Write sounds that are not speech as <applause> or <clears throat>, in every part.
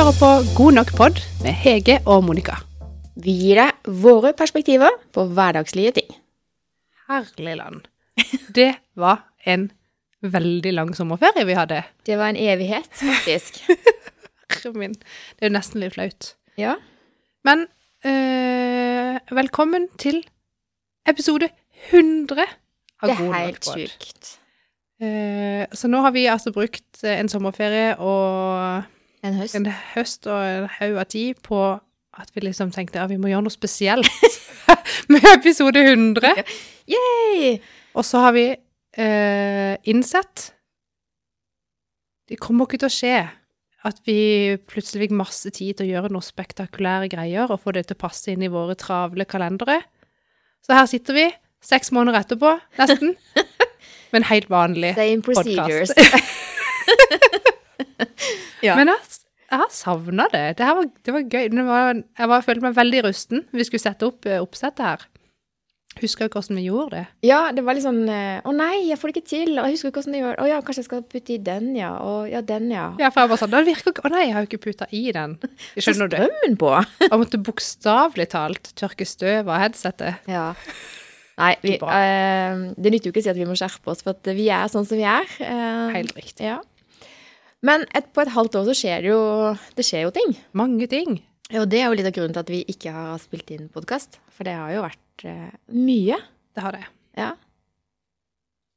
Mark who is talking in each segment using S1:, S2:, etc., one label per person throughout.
S1: hører på God nok pod med Hege og Monica.
S2: Vi gir deg våre perspektiver på hverdagslige ting.
S1: Herlig land. Det var en veldig lang sommerferie vi hadde.
S2: Det var en evighet, faktisk. <laughs>
S1: Herre min. Det er jo nesten litt flaut.
S2: ja.
S1: Men øh, velkommen til episode 100 av
S2: Det er
S1: God nok
S2: helt
S1: pod.
S2: sjukt.
S1: Eh, så nå har vi altså brukt eh, en sommerferie og
S2: En høst.
S1: en høst og en haug av tid på at vi liksom tenkte at vi må gjøre noe spesielt <laughs> med episode 100.
S2: Yay!
S1: Og så har vi eh, innsett Det kommer ikke til å skje at vi plutselig fikk masse tid til å gjøre noe spektakulære greier og få det til å passe inn i våre travle kalendere. Så her sitter vi, seks måneder etterpå, nesten, <laughs> med en helt vanlig
S2: podkast. <laughs> <laughs> ja.
S1: Men jeg, jeg har savna det. Det, var, det var gøy. Det var, jeg var, følte meg veldig rusten. Vi skulle sette opp eh, oppsettet her. Husker jo hvordan vi gjorde det.
S2: ja, det var litt sånn eh, Å nei, jeg får det ikke til. Og jeg husker hvordan jeg gjør det. Å ja, kanskje jeg skal putte i den, ja. Og ja, den, ja.
S1: Ja, for jeg var sånn, det virker ikke Å nei, jeg har jo ikke putta i den. <laughs> Skjønner du?
S2: Strømmen på.
S1: Jeg måtte bokstavelig talt tørke støv av headsetet.
S2: Ja. Nei, vi, eh, det nytter jo ikke å si at vi må skjerpe oss, for vi er sånn som vi er. Uh,
S1: Helt riktig.
S2: Ja. Men et, på et halvt år så skjer det jo Det skjer jo ting.
S1: Mange ting.
S2: Og det er jo litt av grunnen til at vi ikke har spilt inn podkast. For det har jo vært uh, mye.
S1: Det har det.
S2: Ja.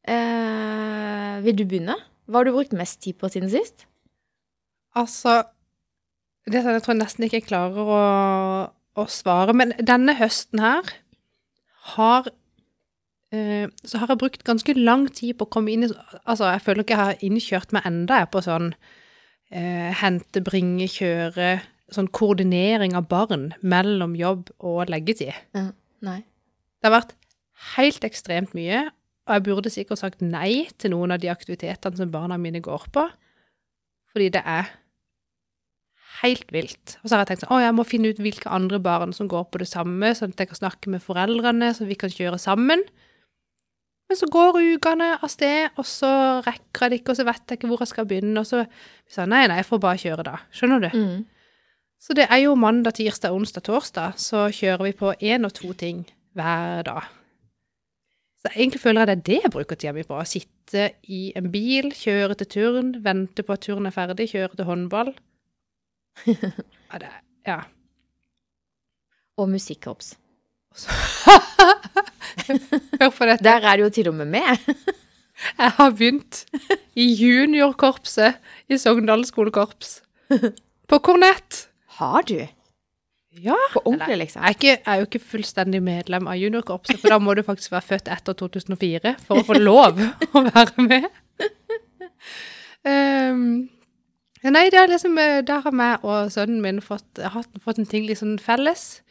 S2: Uh, vil du begynne? Hva har du brukt mest tid på siden sist?
S1: Altså Det sånn jeg tror jeg nesten ikke jeg klarer å, å svare. Men denne høsten her har Så har jeg brukt ganske lang tid på å komme inn i Altså, jeg føler ikke jeg har innkjørt meg enda jeg, på sånn eh, hente, bringe, kjøre Sånn koordinering av barn mellom jobb og leggetid.
S2: Nei.
S1: Det har vært helt ekstremt mye, og jeg burde sikkert sagt nei til noen av de aktivitetene som barna mine går på, fordi det er helt vilt. Og så har jeg tenkt sånn, å, jeg må finne ut hvilke andre barn som går på det samme, sånn at jeg kan snakke med foreldrene, så vi kan kjøre sammen. Men så går ukene av sted, og så rekker jeg det ikke, og så vet jeg ikke hvor jeg skal begynne, og så sa jeg nei, nei, jeg får bare kjøre da. Skjønner du?
S2: Mm.
S1: Så det er jo mandag, tirsdag, onsdag, torsdag, så kjører vi på én og to ting hver dag. Så egentlig føler jeg det er det jeg bruker tida mi på. Å sitte i en bil, kjøre til turn, vente på at turen er ferdig, kjøre til håndball. <laughs> Ja, det Ja.
S2: Og musikkorps. <laughs>
S1: Hør på dette.
S2: Der er det jo til og med med.
S1: Jeg har begynt i juniorkorpset i Sogndal skolekorps. På kornett.
S2: Har du?
S1: Ja.
S2: På ordentlig, liksom?
S1: Jeg er, ikke, jeg er jo ikke fullstendig medlem av juniorkorpset, for da må du faktisk være født etter 2004 for å få lov å være med. Um, nei, det er liksom, eh, der har jeg og sønnen min fått, hatt, fått en ting liksom felles.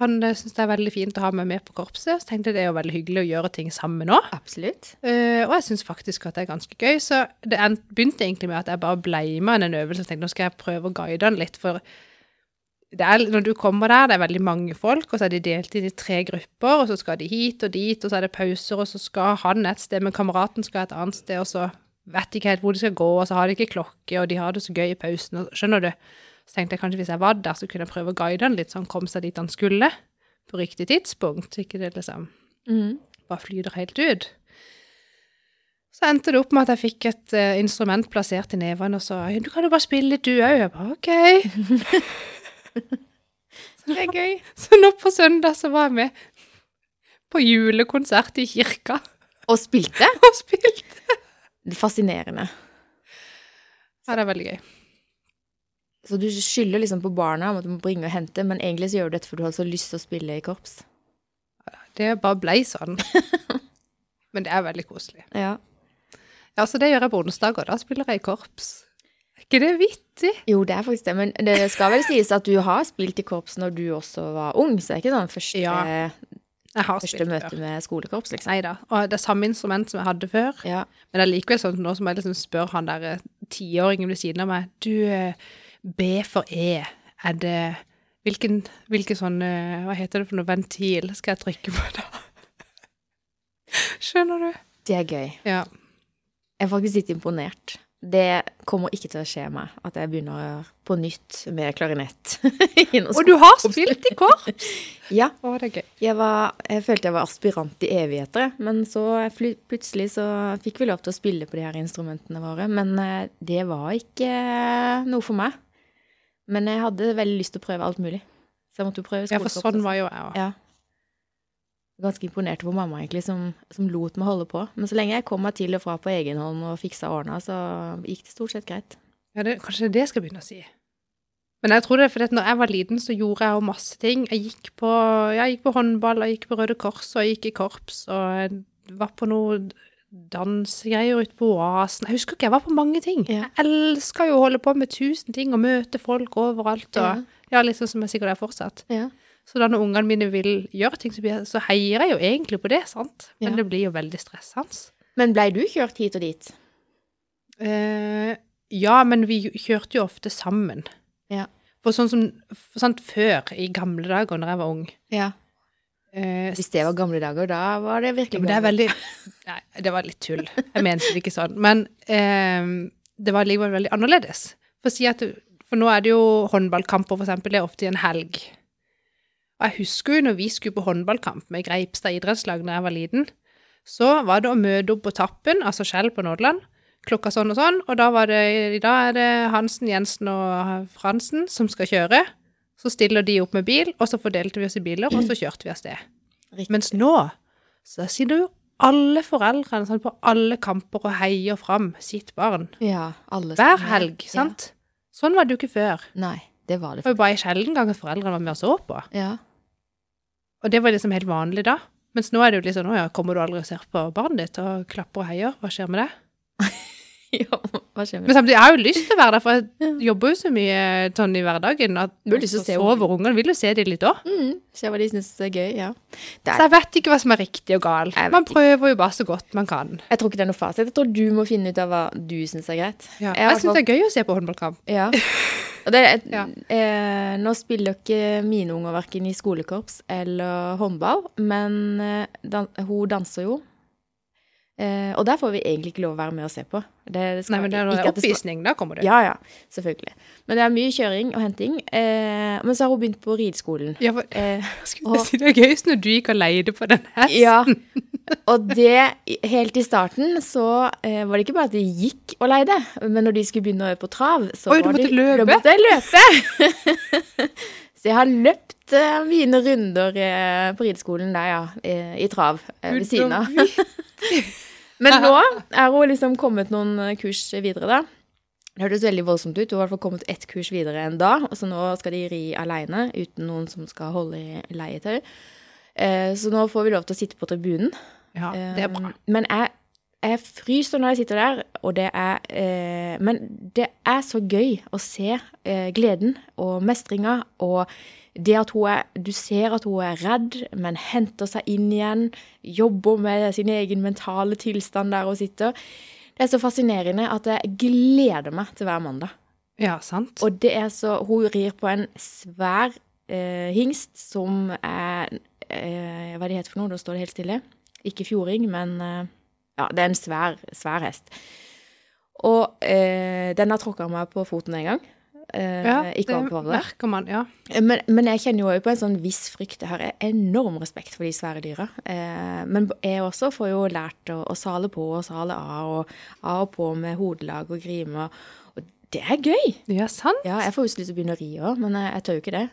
S1: Han uh, syns det er veldig fint å ha meg med på korpset, så tenkte jeg det er jo veldig hyggelig å gjøre ting sammen nå.
S2: Absolutt.
S1: Eh, og jeg syns faktisk at det er ganske gøy, så det begynte egentlig med at jeg bare ble med i en øvelse og tenkte nå skal jeg prøve å guide han litt, for det er, når du kommer der, det er veldig mange folk, og så er de delt inn i tre grupper, og så skal de hit og dit, og så er det pauser, og så skal han et sted, men kameraten skal et annet sted, og så vet de ikke helt hvor de skal gå, og så har de ikke klokke, og de har det så gøy i pausen, skjønner du? Så tenkte jeg kanskje hvis jeg var der, så kunne jeg prøve å guide han litt, så han kom seg dit han skulle, på riktig tidspunkt, ikke det liksom
S2: Mm.
S1: bare flyter helt ut. Så endte det opp med at jeg fikk et uh, instrument plassert i nevene og sa du kan jo bare spille litt du òg. Jeg bare OK. <laughs>
S2: så Det er gøy.
S1: Så nå på søndag så var jeg med på julekonsert i kirka
S2: Og spilte. <laughs>
S1: og spilte.
S2: Fascinerende.
S1: Ja, det er veldig gøy.
S2: Så du skylder liksom på barna om at du må bringe og hente, men egentlig så gjør du dette fordi du har så lyst til å spille i korps.
S1: Det bare blei sånn. <laughs> Men det er veldig koselig.
S2: Ja.
S1: Ja, så det gjør jeg på onsdag, og da spiller jeg i korps. Er ikke det vittig?
S2: Jo, det er faktisk det, men det skal vel sies at du har spilt i korps når du også var ung, så det er ikke sånn første,
S1: Ja,
S2: første møte
S1: før.
S2: med skolekorps, liksom.
S1: Nei da. Og det er samme instrument som jeg hadde før.
S2: Ja.
S1: Men det er likevel sånn nå som jeg liksom spør han der eh, tiåringen ved siden av meg Du, eh, B for E, er det Hvilken, hvilken sånn eh, Hva heter det for noe ventil skal jeg trykke på da? <laughs> Skjønner du?
S2: Det er gøy.
S1: Ja.
S2: Jeg er faktisk litt imponert. Det kommer ikke til å skje meg at jeg begynner på nytt med klarinett. <laughs>
S1: Og du har spilt i korps! <laughs>
S2: Ja.
S1: Å, det er gøy.
S2: Jeg, var, jeg følte jeg var aspirant i evigheter, men så plutselig så fikk vi lov til å spille på de her instrumentene våre. Men eh, det var ikke eh, noe for meg. Men jeg hadde veldig lyst til å prøve alt mulig. Så jeg måtte jo prøve
S1: Ja, for sånn var jo jeg òg.
S2: Ja. Ganske imponert over mamma, egentlig, som, som lot meg holde på. Men så lenge jeg kom meg til og fra på egen hånd og fiksa årene, så gikk det stort sett greit.
S1: Ja, det, kanskje det er det jeg skal begynne å si. Men jeg tror det er fordi at når jeg var liten, så gjorde jeg jo masse ting. Jeg gikk på, jeg gikk på håndball, jeg gikk på Røde Kors, og jeg gikk i korps, og jeg var på noe dansegreier ute på Oasen. Jeg husker ikke, jeg var på mange ting.
S2: Ja.
S1: Jeg elsker jo å holde på med tusen ting og møte folk overalt. Og, ja. liksom som jeg sikkert er fortsatt.
S2: Ja.
S1: Så da når ungene mine vil gjøre ting, så, heier jeg jo egentlig på det, sant? Men
S2: Ja.
S1: det blir jo veldig stressende.
S2: Men blei du kjørt hit og dit?
S1: Eh, ja, men vi kjørte jo ofte sammen.
S2: Ja.
S1: For sånn som for sant, før, i gamle dager, når jeg var ung
S2: Ja.
S1: Eh,
S2: Hvis det var gamle dager, da var det virkelig
S1: men det er veldig Nei, det var litt tull. Jeg mente det ikke sånn. Men eh, det var likevel veldig annerledes. For, si at, for nå er det jo håndballkamper, for eksempel. Det er ofte i en helg. Og jeg husker jo når vi skulle på håndballkamp med Greipstad idrettslag da jeg var liten, så var det å møte opp på Tappen, altså Skjell på Nådeland, klokka sånn og sånn, og da var det, i dag er det Hansen, Jensen og Fransen som skal kjøre. Så stiller de opp med bil, og så fordelte vi oss i biler, og så kjørte vi av sted.
S2: Riktig.
S1: Mens nå så sitter jo alle foreldrene sånn, på alle kamper og heier fram sitt barn.
S2: Ja, alle
S1: Hver helg, sant? Sånn var det jo ikke før.
S2: Nei, det var det.
S1: Det var jo bare en sjelden gang at foreldrene var med og så på.
S2: Ja.
S1: Og det var liksom helt vanlig da. Mens nå er det jo litt sånn, å ja, kommer du aldri og ser på barnet ditt og klapper og heier? Hva skjer med det? <laughs>
S2: ja,
S1: Men samtidig, jeg har jo lyst til å være der, for jeg <laughs> jobber jo så mye sånn i hverdagen, at
S2: Du vil lyst til å se
S1: sover ungene, vil jo se dem litt også.
S2: Mm, se hva de syns er gøy, ja. Er...
S1: Så jeg vet ikke hva som er riktig og gal. Man prøver jo bare så godt man kan.
S2: jeg tror ikke det er noe fasit. Jeg tror du må finne ut av hva du syns er greit.
S1: Ja.
S2: Jeg
S1: Jeg
S2: syns
S1: det er gøy å se på håndballkamp.
S2: Ja. <laughs> Er, et-
S1: Ja.
S2: eh, nå spiller ikke mine unger verken i skolekorps eller håndball, men eh, dan hun danser jo. Eh, og der får vi egentlig ikke lov å være med og se på. Det skal,
S1: Nei, men det er
S2: det
S1: oppvisning, da kommer det.
S2: Ja, ja, selvfølgelig. Men det er mye kjøring og henting. Eh, men så har hun begynt på rideskolen.
S1: Ja, for,
S2: Eh, <laughs>
S1: skulle og, si det er gøyest når du gikk og leide på den hesten.
S2: ja, og det helt i starten så var det ikke bare at de gikk og leide, men når de skulle begynne på trav, så
S1: Oi, du
S2: var
S1: måtte
S2: de,
S1: løpe?
S2: Da måtte jeg løpe! <laughs> så jeg har løpt mine runder på rideskolen der, ja, i trav ved siden av. <laughs> Men <laughs> nå er hun liksom kommet noen eh, kurs videre, da. Det hørtes veldig voldsomt ut. Hun har i hvert fall kommet ett kurs videre enn da. Og så nå skal de ri aleine, uten noen som skal holde i leietøy. Eh, så nå får vi lov til å sitte på tribunen.
S1: Ja, det er bra.
S2: Eh, Men jeg, jeg fryser når jeg sitter der, og det er eh, Men det er så gøy å se gleden og mestringa og det at hun er Du ser at hun er redd, men henter seg inn igjen. Jobber med sin egen mentale tilstand der hun sitter. Det er så fascinerende at jeg gleder meg til hver mandag.
S1: Ja, sant.
S2: Og det er så Hun rir på en svær eh, hingst som er eh, Hva det heter for noe? Da står det helt stille. Ikke fjording, men eh, Ja, det er en svær, svær hest. Og eh, den har tråkka meg på foten en gang. Eh,
S1: ja,
S2: ikke
S1: det merker man, ja.
S2: men, men jeg kjenner jo også på en sånn viss frykt. Jeg har enorm respekt for de svære dyra. Eh, men jeg også får jo lært å, å sale på og sale av, og av og på med hodelag og grime. Og det er gøy!
S1: Ja, sant.
S2: Ja, jeg får jo så lyst til å begynne å ri òg, men jeg, jeg tør jo ikke det.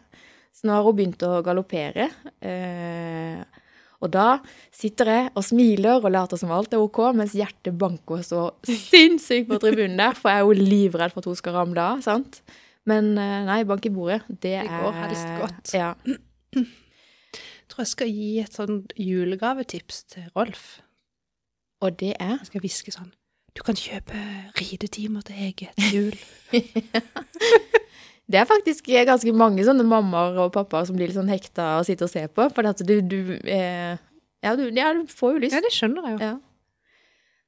S2: Så nå har hun begynt å galoppere. Eh, og da sitter jeg og smiler og later som alt er ok, mens hjertet banker så sinnssykt på tribunen der, for jeg er jo livredd for at hun skal ramle av, sant? Men eh, nei, bank i bordet, det,
S1: Det går helst godt.
S2: Ja.
S1: Jeg tror jeg skal gi et sånn julegavetips til Rolf.
S2: Og det er
S1: Jeg skal hviske sånn Du kan kjøpe ridetimer til Hege til jul. <laughs>
S2: Det er faktisk ganske mange sånne mammaer og pappaer som blir litt sånn hekta og sitter og ser på, for at du, du, eh, ja, du, ja, du får jo lyst.
S1: Ja, det skjønner jeg jo.
S2: Ja.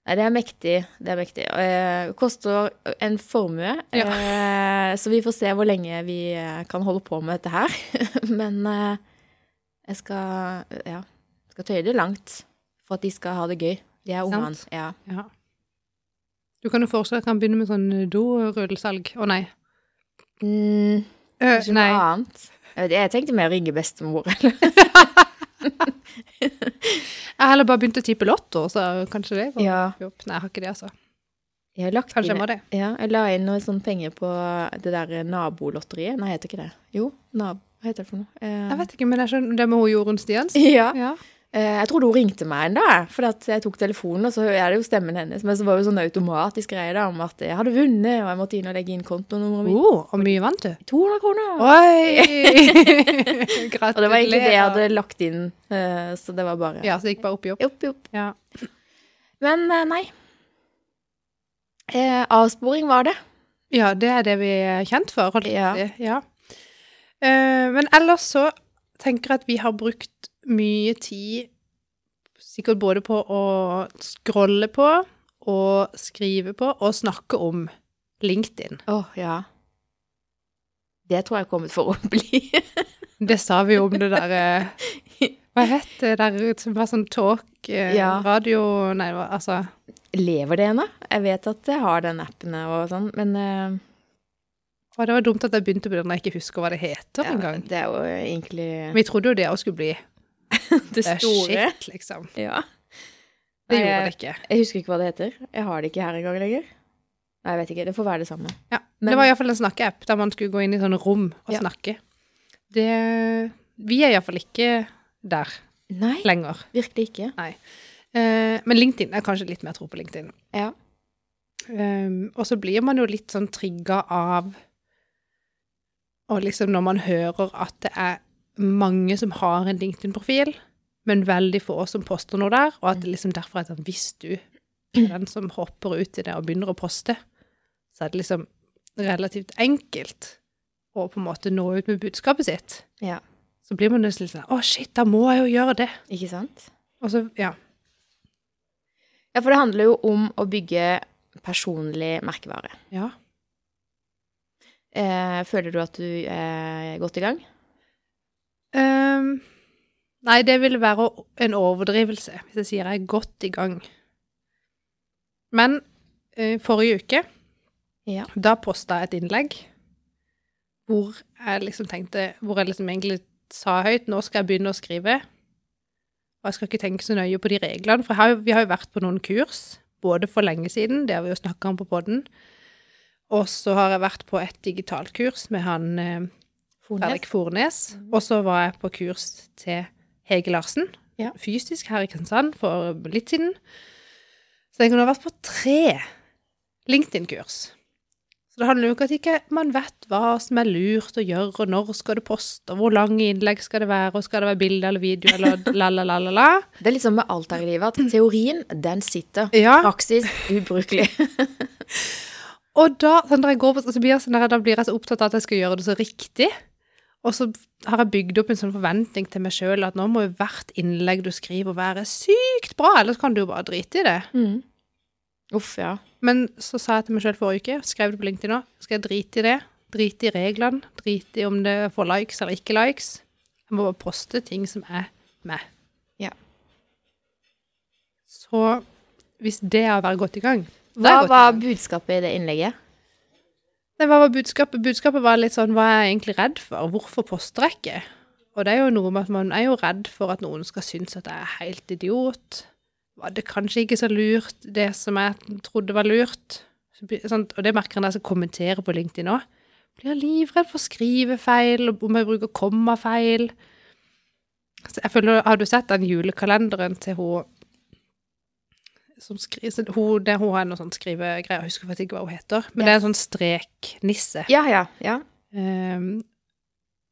S2: Nei, det er mektig. Det er mektig. Eh, koster en formue, eh, så vi får se hvor lenge vi eh, kan holde på med dette her. <laughs> Men eh, jeg skal, ja, skal tøye det langt for at de skal ha det gøy. De er ungene. Ja.
S1: Ja. Du kan jo foreslå at jeg kan begynne med sånn dorullsalg. Å nei.
S2: Mm, ikke
S1: nei.
S2: noe annet. Jeg, vet, jeg tenkte mer ringe bestemor, eller <laughs>
S1: Jeg har heller bare begynt å tippe lotto, så kanskje det går
S2: Ja.
S1: opp. Nei, jeg har ikke det, altså.
S2: Jeg har lagt
S1: Kanskje jeg må det.
S2: Ja, jeg la inn noen sånne penger på det der nabolotteriet. Nei, heter ikke det? Jo, nab... Hva heter det for noe? Eh,
S1: Jeg vet ikke, men jeg skjønner det med hun Jorunn Stiansen. <laughs>
S2: Ja.
S1: Ja.
S2: Eh, jeg tror hun ringte meg en dag, for jeg tok telefonen, og så er det jo stemmen hennes. Men så var det jo sånn automatisk greie da, om at jeg hadde vunnet, og jeg måtte inn og legge inn kontonummeret mitt.
S1: Oh, og mye vant du?
S2: 200 kroner!
S1: Oi! Gratulerer. <laughs>
S2: Og det var egentlig det jeg hadde lagt inn, eh, så det var bare
S1: Ja, så det gikk bare opp i opp.
S2: Opp i opp.
S1: Ja.
S2: Men eh, nei. Eh, avsporing var det.
S1: ja, det er det vi er kjent for. holdt
S2: Ja.
S1: ja. Men ellers så tenker jeg at vi har brukt mye tid sikkert både på å scrolle på og skrive på og snakke om LinkedIn.
S2: Å, ja. Det tror jeg er kommet for å <laughs> bli.
S1: Det sa vi jo om det der eh, Hva het det der som var sånn talk, eh,
S2: Ja.
S1: radio Nei, altså
S2: Lever det ennå? Jeg vet at jeg har den appen og sånn, men eh,
S1: Og Det var dumt at jeg begynte på det når jeg ikke husker hva det heter
S2: ja,
S1: engang.
S2: det er jo egentlig
S1: Vi trodde jo det også skulle bli <laughs>
S2: det
S1: det
S2: store.
S1: shit, liksom.
S2: Ja.
S1: Det
S2: Nei,
S1: gjorde det ikke.
S2: Jeg husker ikke hva det heter. Jeg har det ikke her engang lenger. Nei, jeg vet ikke. Det får være det samme.
S1: Ja,
S2: Men-
S1: det var iallfall en snakkeapp der man skulle gå inn i sånne rom og
S2: Ja.
S1: snakke. Det Vi er iallfall ikke der
S2: Nei,
S1: lenger.
S2: virkelig ikke.
S1: Eh, men LinkedIn er kanskje litt mer tro på LinkedIn.
S2: Ja.
S1: Um, og så blir man jo litt sånn trigga av Og liksom når man hører at det er mange som har en LinkedIn-profil, men veldig få som poster noe der, og at det liksom derfor er sånn Hvis du er den som hopper ut i det og begynner å poste, så er det liksom relativt enkelt å på en måte nå ut med budskapet sitt.
S2: Ja.
S1: Så blir man nesten litt sånn Å, shit, da må jeg jo gjøre det.
S2: Ikke sant?
S1: Og så, ja.
S2: Ja, for det handler jo om å bygge personlig merkevare.
S1: Ja.
S2: Eh, føler du at du er godt i gang?
S1: Ehm, nei, det ville være en overdrivelse hvis jeg sier jeg er godt i gang. Men uh, forrige uke,
S2: Ja.
S1: da posta jeg et innlegg hvor jeg liksom tenkte Hvor jeg liksom egentlig sa høyt nå skal jeg begynne å skrive. Og jeg skal ikke tenke så nøye på de reglene, for har vi har jo vært på noen kurs, både for lenge siden, det har vi jo snakka om på podden, og så har jeg vært på et digitalt kurs med han eh, Fredrik Fornes. Og så var jeg på kurs til Hege Larsen,
S2: Ja.
S1: fysisk her i Kristiansand, for litt siden. Så jeg kunne ha vært på tre LinkedIn-kurs. Så det handler jo ikke om at ikke man vet hva som er lurt å gjøre, og når skal du poste, og hvor lange innlegg skal det være, og skal det være bilde eller video, eller <laughs> la-la-la-la-la.
S2: Det er sånn med alt her i livet, at teorien, den sitter.
S1: Ja,
S2: Praksis, ubrukelig. <laughs>
S1: og da, sånn, når jeg går på, så sånn, blir jeg så opptatt av at jeg skal gjøre det så riktig. Og så har jeg bygd opp en sånn forventning til meg sjøl at nå må jo hvert innlegg du skriver være sykt bra, ellers kan du jo bare drite i det.
S2: Mm. Uff, ja.
S1: Men så sa jeg til meg sjøl forrige uke, skrev det på LinkedIn nå, skal jeg drite i det? Drite i reglene? Drite i om det får likes eller ikke likes? Jeg må bare poste ting som er meg.
S2: Ja.
S1: Så hvis det er å være godt i gang
S2: Hva var budskapet i det innlegget?
S1: Det var budskapet. Budskapet var litt sånn hva er jeg egentlig redd for? Hvorfor poster jeg ikke? Og det er jo noe med at man er jo redd for at noen skal synes at jeg er helt idiot. Var det kanskje ikke så lurt, det som jeg trodde var lurt? Og det merker en der jeg kommenterer kommentere på LinkedIn òg. Blir livredd for skrivefeil, og om jeg bruker kommafeil. Så jeg føler, Har du sett den julekalenderen til hun som skriver, hun, det, hun har noe sånn skrivegreier, jeg husker faktisk ikke hva hun heter, men det er en sånn streknisse.
S2: Ja, ja, ja.
S1: Um,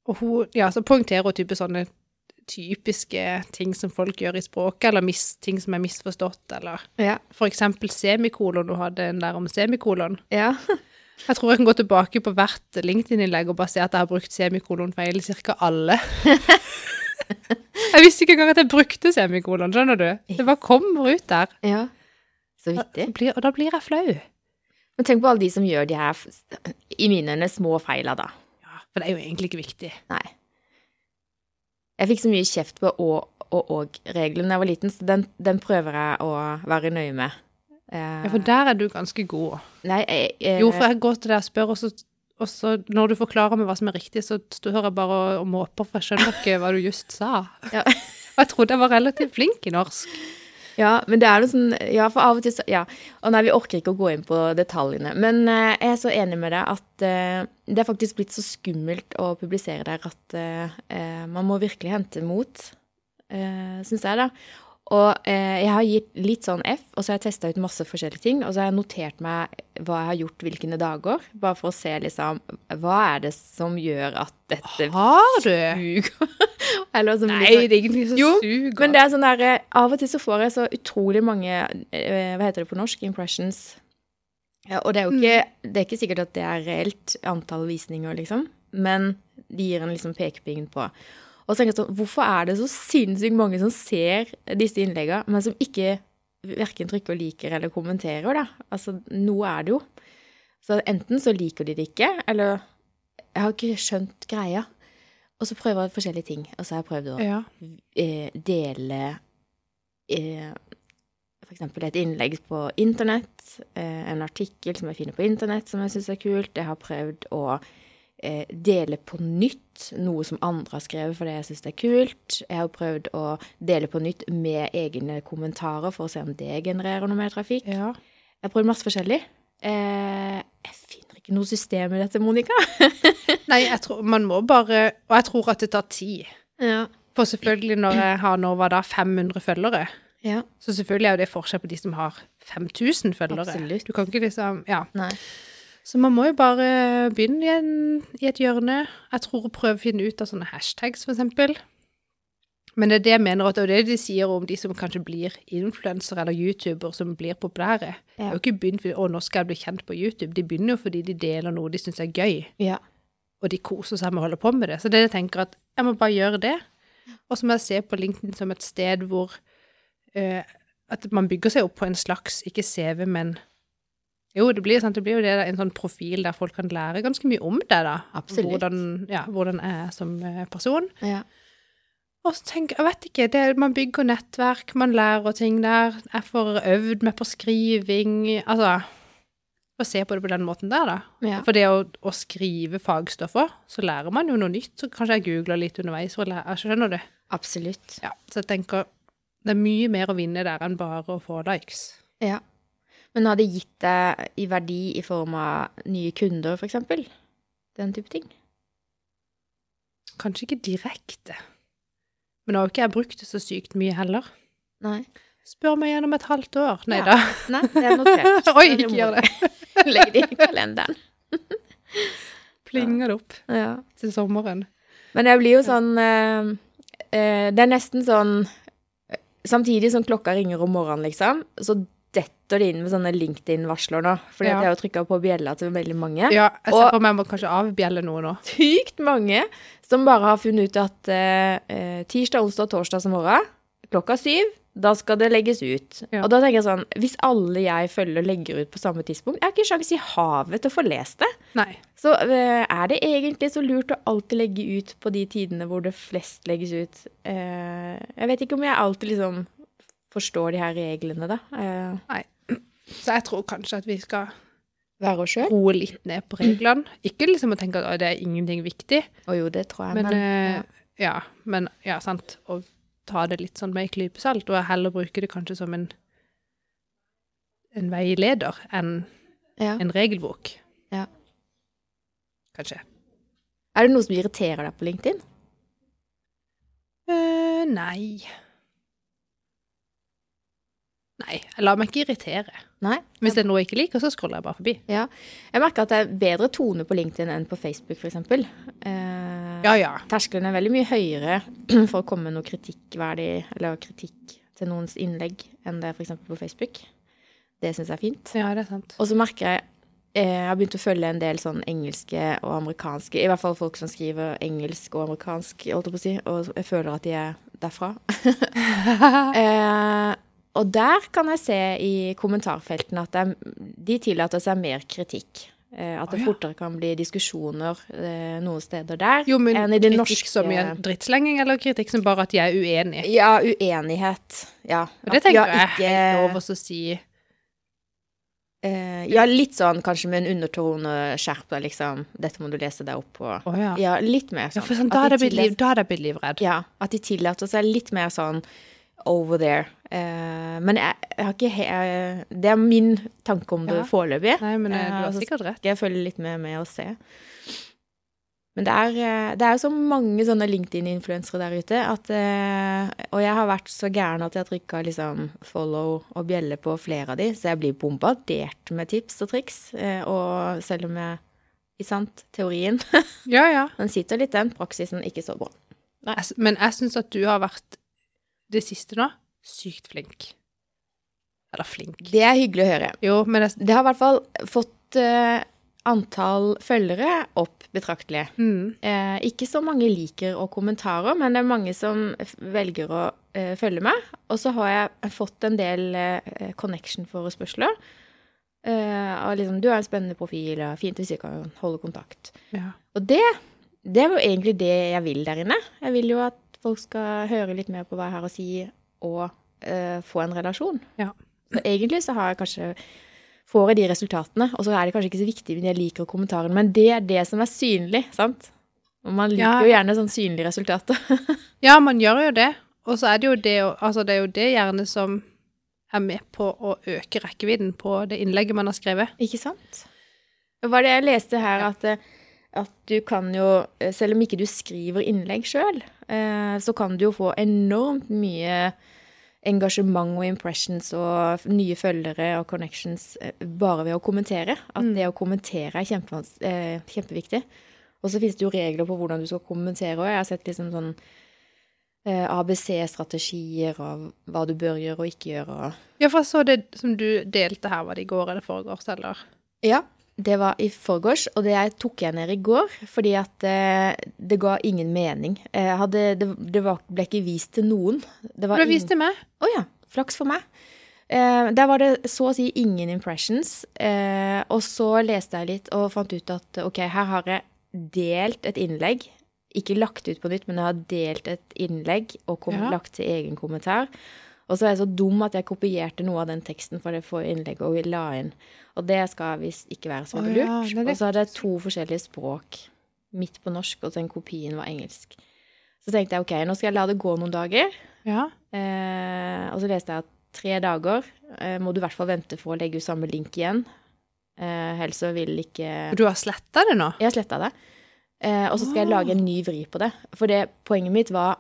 S1: og hun, ja, så poengterer hun type sånne typiske ting som folk gjør i språket, eller mis, ting som er misforstått, eller
S2: Ja.
S1: for eksempel semikolon, hun hadde en der om semikolon.
S2: ja.
S1: Jeg tror jeg kan gå tilbake på hvert LinkedIn-innlegg og bare se at jeg har brukt semikolon feil i cirka alle. <laughs> jeg visste ikke engang at jeg brukte semikolon, skjønner du? Det bare kommer ut der.
S2: ja. Så vittig.
S1: Da, og da blir jeg flau.
S2: Men tenk på alle de som gjør de her, i mine øyne, små feila, da.
S1: Ja, for det er jo egentlig ikke viktig.
S2: Nei. Jeg fikk så mye kjeft på å- og og-regelen da jeg var liten, så den, den prøver jeg å være nøye med. Eh,
S1: Ja, for der er du ganske god.
S2: nei, jeg, jeg,
S1: Jo, for jeg går til deg og spør, og så, og så når du forklarer meg hva som er riktig, så hører jeg bare og måper, for jeg skjønner ikke hva du just sa.
S2: Ja.
S1: Og jeg trodde jeg var relativt flink i norsk.
S2: Ja, men det er noe sånn Ja, for av og til så Ja. Og nei, vi orker ikke å gå inn på detaljene. Men eh, jeg er så enig med deg at eh, det er faktisk blitt så skummelt å publisere der at eh, eh, man må virkelig hente mot, uh, syns jeg, da. Og eh, jeg har gitt litt sånn F, og så har jeg testa ut masse forskjellige ting. Og så har jeg notert meg hva jeg har gjort hvilke dager, bare for å se liksom Hva er det som gjør at dette
S1: Har du?
S2: suger? <laughs> Eller
S1: Nei,
S2: liksom-
S1: det er ingenting som
S2: Jo,
S1: suger.
S2: men det er sånn der, eh, av og til så får jeg så utrolig mange eh, Hva heter det på norsk? Impressions. Ja, og det er jo ikke, det er ikke sikkert at det er reelt antall visninger, liksom. Men de gir en liksom pekepinn på. Og så tenker jeg sånn, hvorfor er det så sinnssykt mange som ser disse innleggene, men som ikke verken trykker liker eller kommenterer, da? Altså, noe er det jo. Så enten så liker de det ikke, eller Jeg har ikke skjønt greia. Og så prøver jeg forskjellige ting. Og så har jeg prøvd å
S1: Ja.
S2: eh, dele eh, eksempel et innlegg på internett, eh, en artikkel som jeg finner på internett som jeg syns er kult. Jeg har prøvd å eh, dele på nytt noe som andre har skrevet fordi jeg syns det er kult. Jeg har prøvd å dele på nytt med egne kommentarer for å se om det genererer noe mer trafikk.
S1: ja.
S2: Jeg har prøvd masse forskjellig. Eh, jeg finner ikke noe system i dette, Monica. <laughs>
S1: Nei, jeg tror man må bare Og jeg tror at det tar tid.
S2: Ja.
S1: For selvfølgelig, når jeg har nå hva da, 500 følgere,
S2: ja.
S1: så selvfølgelig er jo det forskjell på de som har 5000 følgere.
S2: Absolutt.
S1: Du kan ikke liksom Ja.
S2: Nei.
S1: Så man må jo bare begynne igjen i et hjørne. Jeg tror å prøve å finne ut av sånne hashtags, eksempel. Men det er det jeg mener, at det det de sier om de som kanskje blir influensere eller youtuber som blir populære. Det er
S2: Ja.
S1: jo ikke begynt fordi 'Å, nå skal jeg bli kjent på YouTube'. De begynner jo fordi de deler noe de syns er gøy,
S2: Ja.
S1: og de koser seg med å holde på med det. Så det jeg tenker at jeg må bare gjøre det. Og så må jeg se på LinkedIn som et sted hvor uh, at man bygger seg opp på en slags, ikke CV, men jo, det blir, sant, det blir jo det, en sånn profil der folk kan lære ganske mye om det, da.
S2: Absolutt.
S1: Hvordan, ja, hvordan jeg er som eh, person.
S2: ja.
S1: Og så tenker jeg, vet ikke, det, man bygger nettverk, man lærer ting der. Jeg får øvd meg på skriving. Altså Å se på det på den måten der, da.
S2: ja.
S1: For det å, å skrive fagstoffer, så lærer man jo noe nytt. Så kanskje jeg googler litt underveis. For å lære, jeg skjønner du?
S2: Absolutt.
S1: Ja, så jeg tenker det er mye mer å vinne der enn bare å få likes.
S2: Ja. Men har det gitt deg i verdi i form av nye kunder, eksempel? Den type ting?
S1: Kanskje ikke direkte. Men nå har jo ikke jeg brukt det så sykt mye heller.
S2: Nei.
S1: Spør meg gjennom et halvt år. Nei
S2: Ja.
S1: da.
S2: Nei, det er notert. <laughs>
S1: Oi, ikke gjør det. <laughs>
S2: Legg det i kalenderen. <laughs>
S1: Plinger det opp
S2: Ja.
S1: til sommeren.
S2: Men jeg blir jo sånn eh, eh, Det er nesten sånn eh, Samtidig som klokka ringer om morgenen, liksom, så detter det inn med sånne LinkedIn-varsler nå. Fordi
S1: Ja.
S2: jeg har trykka på bjella til veldig mange.
S1: Ja, jeg ser for meg jeg må kanskje avbjelle noe nå.
S2: sykt mange som bare har funnet ut at eh, eh, tirsdag, onsdag og torsdag som morgen, klokka syv, da skal det legges ut.
S1: Ja.
S2: Og da tenker jeg sånn, hvis alle jeg følger legger ut på samme tidspunkt, jeg har ikke sjans i havet til å få lest det.
S1: Nei.
S2: Så eh, er det egentlig så lurt å alltid legge ut på de tidene hvor det flest legges ut? Eh, jeg vet ikke om jeg alltid liksom forstår de her reglene, da. Eh,
S1: Så jeg tror kanskje at vi skal
S2: være oss sjøl?
S1: roe litt ned på reglene. Ikke liksom å tenke at «Å, det er ingenting viktig,
S2: Å jo, det tror jeg,
S1: men,
S2: men,
S1: eh, ja. men ja, sant. Å ta det litt sånn med en klype salt, og heller bruke det kanskje som en, en veileder enn
S2: ja.
S1: en regelbok.
S2: Ja.
S1: Kanskje.
S2: Er det noe som irriterer deg på LinkedIn?
S1: Uh, nei. Nei, jeg lar meg ikke irritere.
S2: Nei?
S1: Hvis det er noe jeg ikke liker, så scroller jeg bare forbi.
S2: Ja. Jeg merker at det er bedre tone på LinkedIn enn på Facebook, f.eks. Eh,
S1: Ja, ja.
S2: Terskelen er veldig mye høyere <clears throat> for å komme med noe kritikkverdig, eller kritikk til noens innlegg, enn det er f.eks. på Facebook. Det syns jeg er fint.
S1: Ja, det er sant.
S2: Og så merker jeg eh, Jeg har begynt å følge en del sånn engelske og amerikanske, i hvert fall folk som skriver engelsk og amerikansk, holdt jeg på å si, og jeg føler at de er derfra. <laughs> eh, og der kan jeg se i kommentarfeltene at er, de tillater seg mer kritikk. Eh, at det
S1: ja.
S2: fortere kan bli diskusjoner eh, noen steder der
S1: Jo, men
S2: enn i det
S1: kritikk
S2: norske
S1: som i en drittslenging, eller kritikk som bare at de er uenige?
S2: Ja, uenighet. Ja.
S1: Og det
S2: tenker ja,
S1: tenker jeg er lov å si
S2: Eh, ja, litt sånn kanskje med en undertone, skjerp deg, liksom. Dette må du lese deg opp på.
S1: Oh, ja.
S2: Ja, litt mer
S1: Ja,
S2: sånn.
S1: for sånn, da
S2: er
S1: det jeg blitt livredd.
S2: Ja, at de tillater seg litt mer sånn over there. Eh, men jeg, jeg har ikke he Det er min tanke om det
S1: Ja.
S2: foreløpig.
S1: Nei, men eh,
S2: Eh,
S1: du har
S2: altså,
S1: sikkert rett.
S2: Skal jeg følge litt med med og se. Men det er, det er så mange sånne LinkedIn-influensere der ute at Og jeg har vært så gæren at jeg har trykka liksom follow og bjelle på flere av de, så jeg blir bombardert med tips og triks. Og selv om jeg Ikke sant? Teorien. <laughs>
S1: Ja, ja.
S2: Den sitter litt, den. Praksisen ikke så bra.
S1: Nei. Men jeg syns at du har vært det siste nå sykt flink. Eller flink.
S2: Det er hyggelig å høre.
S1: Jo, men det,
S2: Det har i hvert fall fått uh, antall følgere opp betraktelig.
S1: mm,
S2: Uh, ikke så mange liker og kommentarer, men det er mange som velger å uh, følge meg. Og så har jeg fått en del connection-forespørsler. Og liksom 'Du har en spennende profil, og fint hvis vi kan holde kontakt'.
S1: ja.
S2: Og det, det er jo egentlig det jeg vil der inne. Jeg vil jo at folk skal høre litt mer på hva jeg har å si, og eh, få en relasjon.
S1: Ja.
S2: Så egentlig så har jeg kanskje får jeg de resultatene, og så er det kanskje ikke så viktig men jeg liker kommentaren, men det er det som er synlig, sant? Og man liker
S1: Ja.
S2: jo gjerne sånn synlige resultater. <laughs>
S1: ja, man gjør jo det. Og så er det jo det Altså, det er jo det gjerne som er med på å øke rekkevidden på det innlegget man har skrevet.
S2: ikke sant? Det var det jeg leste her, at, eh, at du kan jo, eh, selv om ikke du skriver innlegg sjøl, så kan du jo få enormt mye engasjement og impressions og nye følgere og connections eh, bare ved å kommentere. At
S1: Mm.
S2: det å kommentere er eh, kjempeviktig. Og så finnes det jo regler på hvordan du skal kommentere òg. Jeg har sett liksom sånn eh, ABC-strategier av hva du bør gjøre og ikke gjøre.
S1: Ja, for jeg så det som du delte her, var det i går eller foregårs, eller?
S2: Ja, det var i forgårs, og det jeg tok jeg ned i går, fordi at eh, det ga ingen mening. Jeg hadde, det det var, ble ikke vist til noen. Det ingen-
S1: vist til meg.
S2: Å ja, flaks for meg. Eh, der var det så å si ingen impressions. Eh, og så leste jeg litt og fant ut at ok, her har jeg delt et innlegg. Ikke lagt ut på nytt, men jeg har delt et innlegg og kom,
S1: Ja.
S2: lagt til egen kommentar. Og så er jeg så dum at jeg kopierte noe av den teksten for det forrige innlegget og la inn. Og det skal visst ikke være så
S1: ja,
S2: lurt.
S1: det-
S2: Og så hadde jeg to forskjellige språk. Midt på norsk, og den kopien var engelsk. Så tenkte jeg ok, nå skal jeg la det gå noen dager.
S1: Ja.
S2: Eh, og så leste jeg at tre dager eh, må du i hvert fall vente for å legge ut samme link igjen. Eh, ellers så vil ikke
S1: du har sletta det nå?
S2: Jeg har sletta det. Eh, og så skal jeg lage en ny vri på det. For det poenget mitt var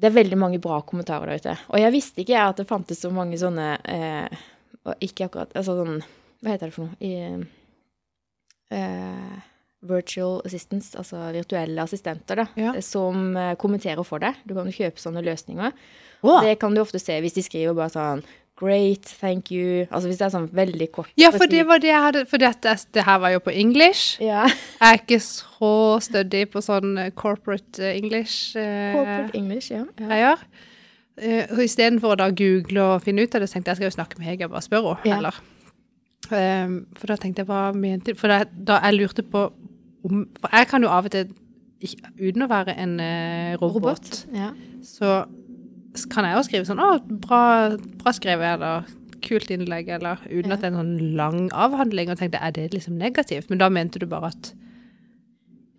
S2: Det er veldig mange bra kommentarer der ute. Og jeg visste ikke at det fantes så mange sånne eh, Ikke akkurat Altså sånn Hva heter det for noe? I, eh, virtual assistants, altså virtuelle assistenter, da.
S1: Ja.
S2: Som eh, kommenterer for deg. Du kan kjøpe sånne løsninger.
S1: Å.
S2: Det kan du ofte se hvis de skriver bare sånn Great, thank you. Altså hvis det er sånn veldig kort.
S1: Ja, for det var det jeg hadde For dette, det her var jo på English.
S2: Ja.
S1: Jeg er ikke så stødig på sånn eh, corporate eh, English. eh,
S2: Corporate English, ja. ja.
S1: greier. Uh, så istedenfor å da google og finne ut av det, så tenkte jeg jeg skal jo snakke med Hege og bare spørre henne.
S2: Ja.
S1: Eller. Um, for da tenkte jeg hva mente For da, da jeg lurte på om For jeg kan jo av og til, uten å være en robot, robot,
S2: Ja.
S1: så kan jeg jo skrive sånn 'Å, bra, bra skrevet', eller 'kult innlegg', eller uten
S2: Ja.
S1: at det er en sånn lang avhandling. Og tenkte er det liksom negativt? Men da mente du bare at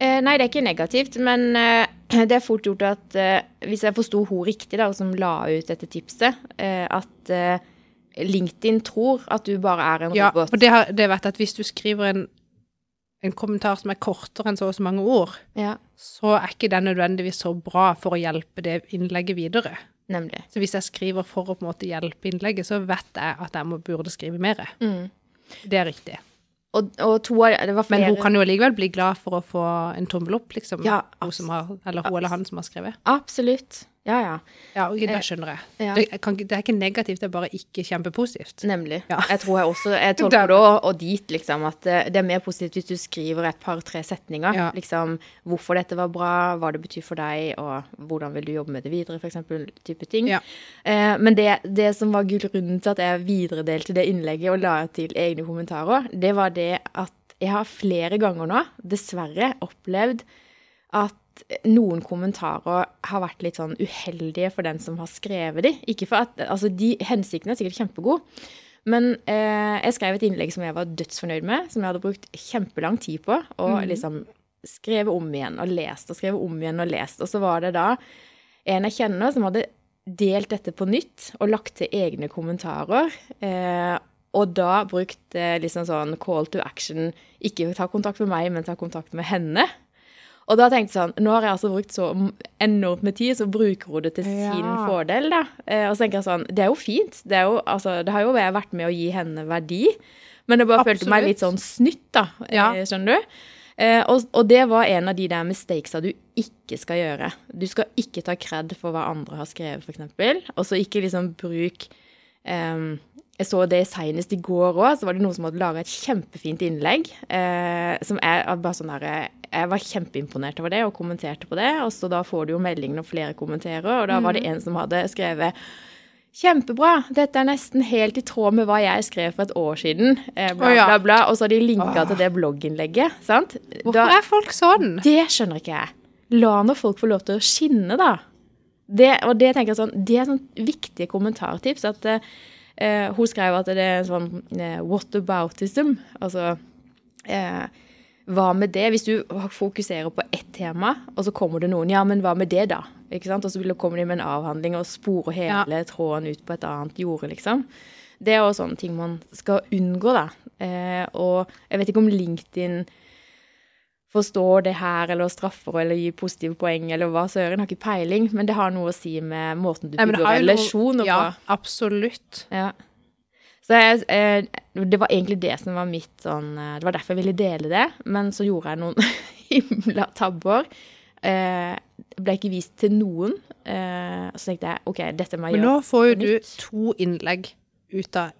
S2: Eh, nei, det er ikke negativt, men eh, <clears throat> det er fort gjort at eh, Hvis jeg forsto hun riktig, da, som la ut dette tipset, eh, at eh, LinkedIn tror at du bare er en
S1: Ja,
S2: robot.
S1: for det, har, det vet jeg at hvis du skriver en, en kommentar som er kortere enn så og så mange ord,
S2: Ja,
S1: så er ikke den nødvendigvis så bra for å hjelpe det innlegget videre.
S2: Nemlig.
S1: Så hvis jeg skriver for å på en måte hjelpe innlegget, så vet jeg at jeg må, burde skrive mer.
S2: Mm.
S1: Det er riktig.
S2: Og, og to av Det var
S1: Men hun kan jo likevel bli glad for å få en tommel opp, liksom.
S2: Ja,
S1: hun som har, eller hun eller han som har skrevet.
S2: Absolutt. Ja, ja.
S1: Ja, og det
S2: Eh,
S1: skjønner jeg.
S2: ja.
S1: Det, kan, det er ikke negativt, det er bare ikke kjempepositivt.
S2: Nemlig.
S1: Ja.
S2: Jeg tror jeg også Jeg <laughs> tolker det og, dit, liksom, at eh, det er mer positivt hvis du skriver et par-tre setninger.
S1: Ja.
S2: Liksom hvorfor dette var bra, hva det betyr for deg, og hvordan vil du jobbe med det videre, f.eks. type ting. Eh, men det, det som var grunnen til at jeg videredelte det innlegget og la til egne kommentarer, det var det at jeg har flere ganger nå, dessverre, opplevd at noen kommentarer har vært litt sånn uheldige for den som har skrevet de. Ikke for at, altså de Hensikten er sikkert kjempegod, Men eh, jeg skrev et innlegg som jeg var dødsfornøyd med, som jeg hadde brukt kjempelang tid på. Og
S1: mm.
S2: liksom skrevet om igjen og lest og skrevet om igjen og lest. Og så var det da en jeg kjenner som hadde delt dette på nytt og lagt til egne kommentarer. Eh, og da brukt eh, liksom sånn call to action. Ikke ta kontakt med meg, men ta kontakt med henne. Og da tenkte jeg sånn, nå har jeg altså brukt så enormt med tid, så bruker hun det til
S1: Ja.
S2: sin fordel, da. Eh, og så tenker jeg sånn, det er jo fint. Det, er jo, altså, det har jo vært med å gi henne verdi. Men det bare følte meg litt sånn snytt, da.
S1: Ja.
S2: eh, Skjønner du? Eh, og, og det var en av de der mistakesa du ikke skal gjøre. Du skal ikke ta kred for hva andre har skrevet, f.eks. Og så ikke liksom bruk ehm, Jeg så det senest i går òg, så var det noen som hadde laga et kjempefint innlegg. Eh, som er bare sånn der, Jeg var kjempeimponert over det og kommenterte på det. Og så da får du jo melding når flere kommenterer, og da var det en som hadde skrevet Kjempebra! Dette er nesten helt i tråd med hva jeg skrev for et år siden. Eh, bla, bla, bla. Og så har de linka til det blogginnlegget. sant?
S1: Hvorfor
S2: Da-
S1: er folk sånn?
S2: det skjønner ikke jeg. La nå folk få lov til å skinne, da. Det, og det tenker jeg sånn, det er sånn viktige kommentartips. At eh, hun skrev at det er sånn eh, whataboutism. Altså eh, hva med det? Hvis du fokuserer på ett tema, og så kommer det noen Ja, men hva med det, da? Ikke sant? Og så kommer de med en avhandling og sporer hele tråden ut på et annet jorde, liksom. Det er jo sånne ting man skal unngå, da. Eh, og jeg vet ikke om LinkedIn forstår det her, eller straffer, eller gir positive poeng, eller hva søren, har ikke peiling, men det har noe å si med måten du bygger
S1: ja,
S2: relasjoner
S1: Ja,
S2: på.
S1: absolutt.
S2: Ja. Så jeg, eh, det var egentlig det som var mitt sånn eh, Det var derfor jeg ville dele det, men så gjorde jeg noen <laughs> himla tabber. Eh, ble ikke vist til noen. Eh, så tenkte jeg OK, dette må jeg gjøre på nytt.
S1: Men nå får jo du to innlegg ut av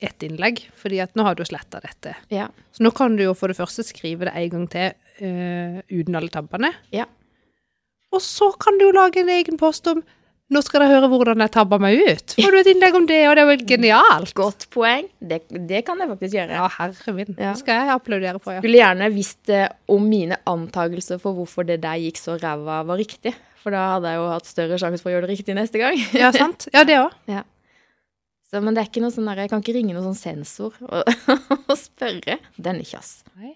S1: ett innlegg, fordi at nå har du sletta dette.
S2: Ja.
S1: Så nå kan du jo for det første skrive det en gang til uh, uten alle tabbene.
S2: Ja.
S1: Og så kan du jo lage en egen post om nå skal dere høre hvordan jeg tabba meg ut. Får du et innlegg om det, og det er jo genialt.
S2: Godt poeng. Det, det kan jeg faktisk gjøre.
S1: Ja, herre min.
S2: Ja.
S1: Det skal jeg applaudere på, ja.
S2: Skulle gjerne visst eh, om mine antakelser for hvorfor det der gikk så ræva, var riktig. For da hadde jeg jo hatt større sjanse for å gjøre det riktig neste gang.
S1: Ja, sant? Ja, det òg. <laughs>
S2: Så, men det er ikke noe sånn der, jeg kan ikke ringe noen sånn sensor og, <laughs> og spørre. Den er kjass.
S1: Nei.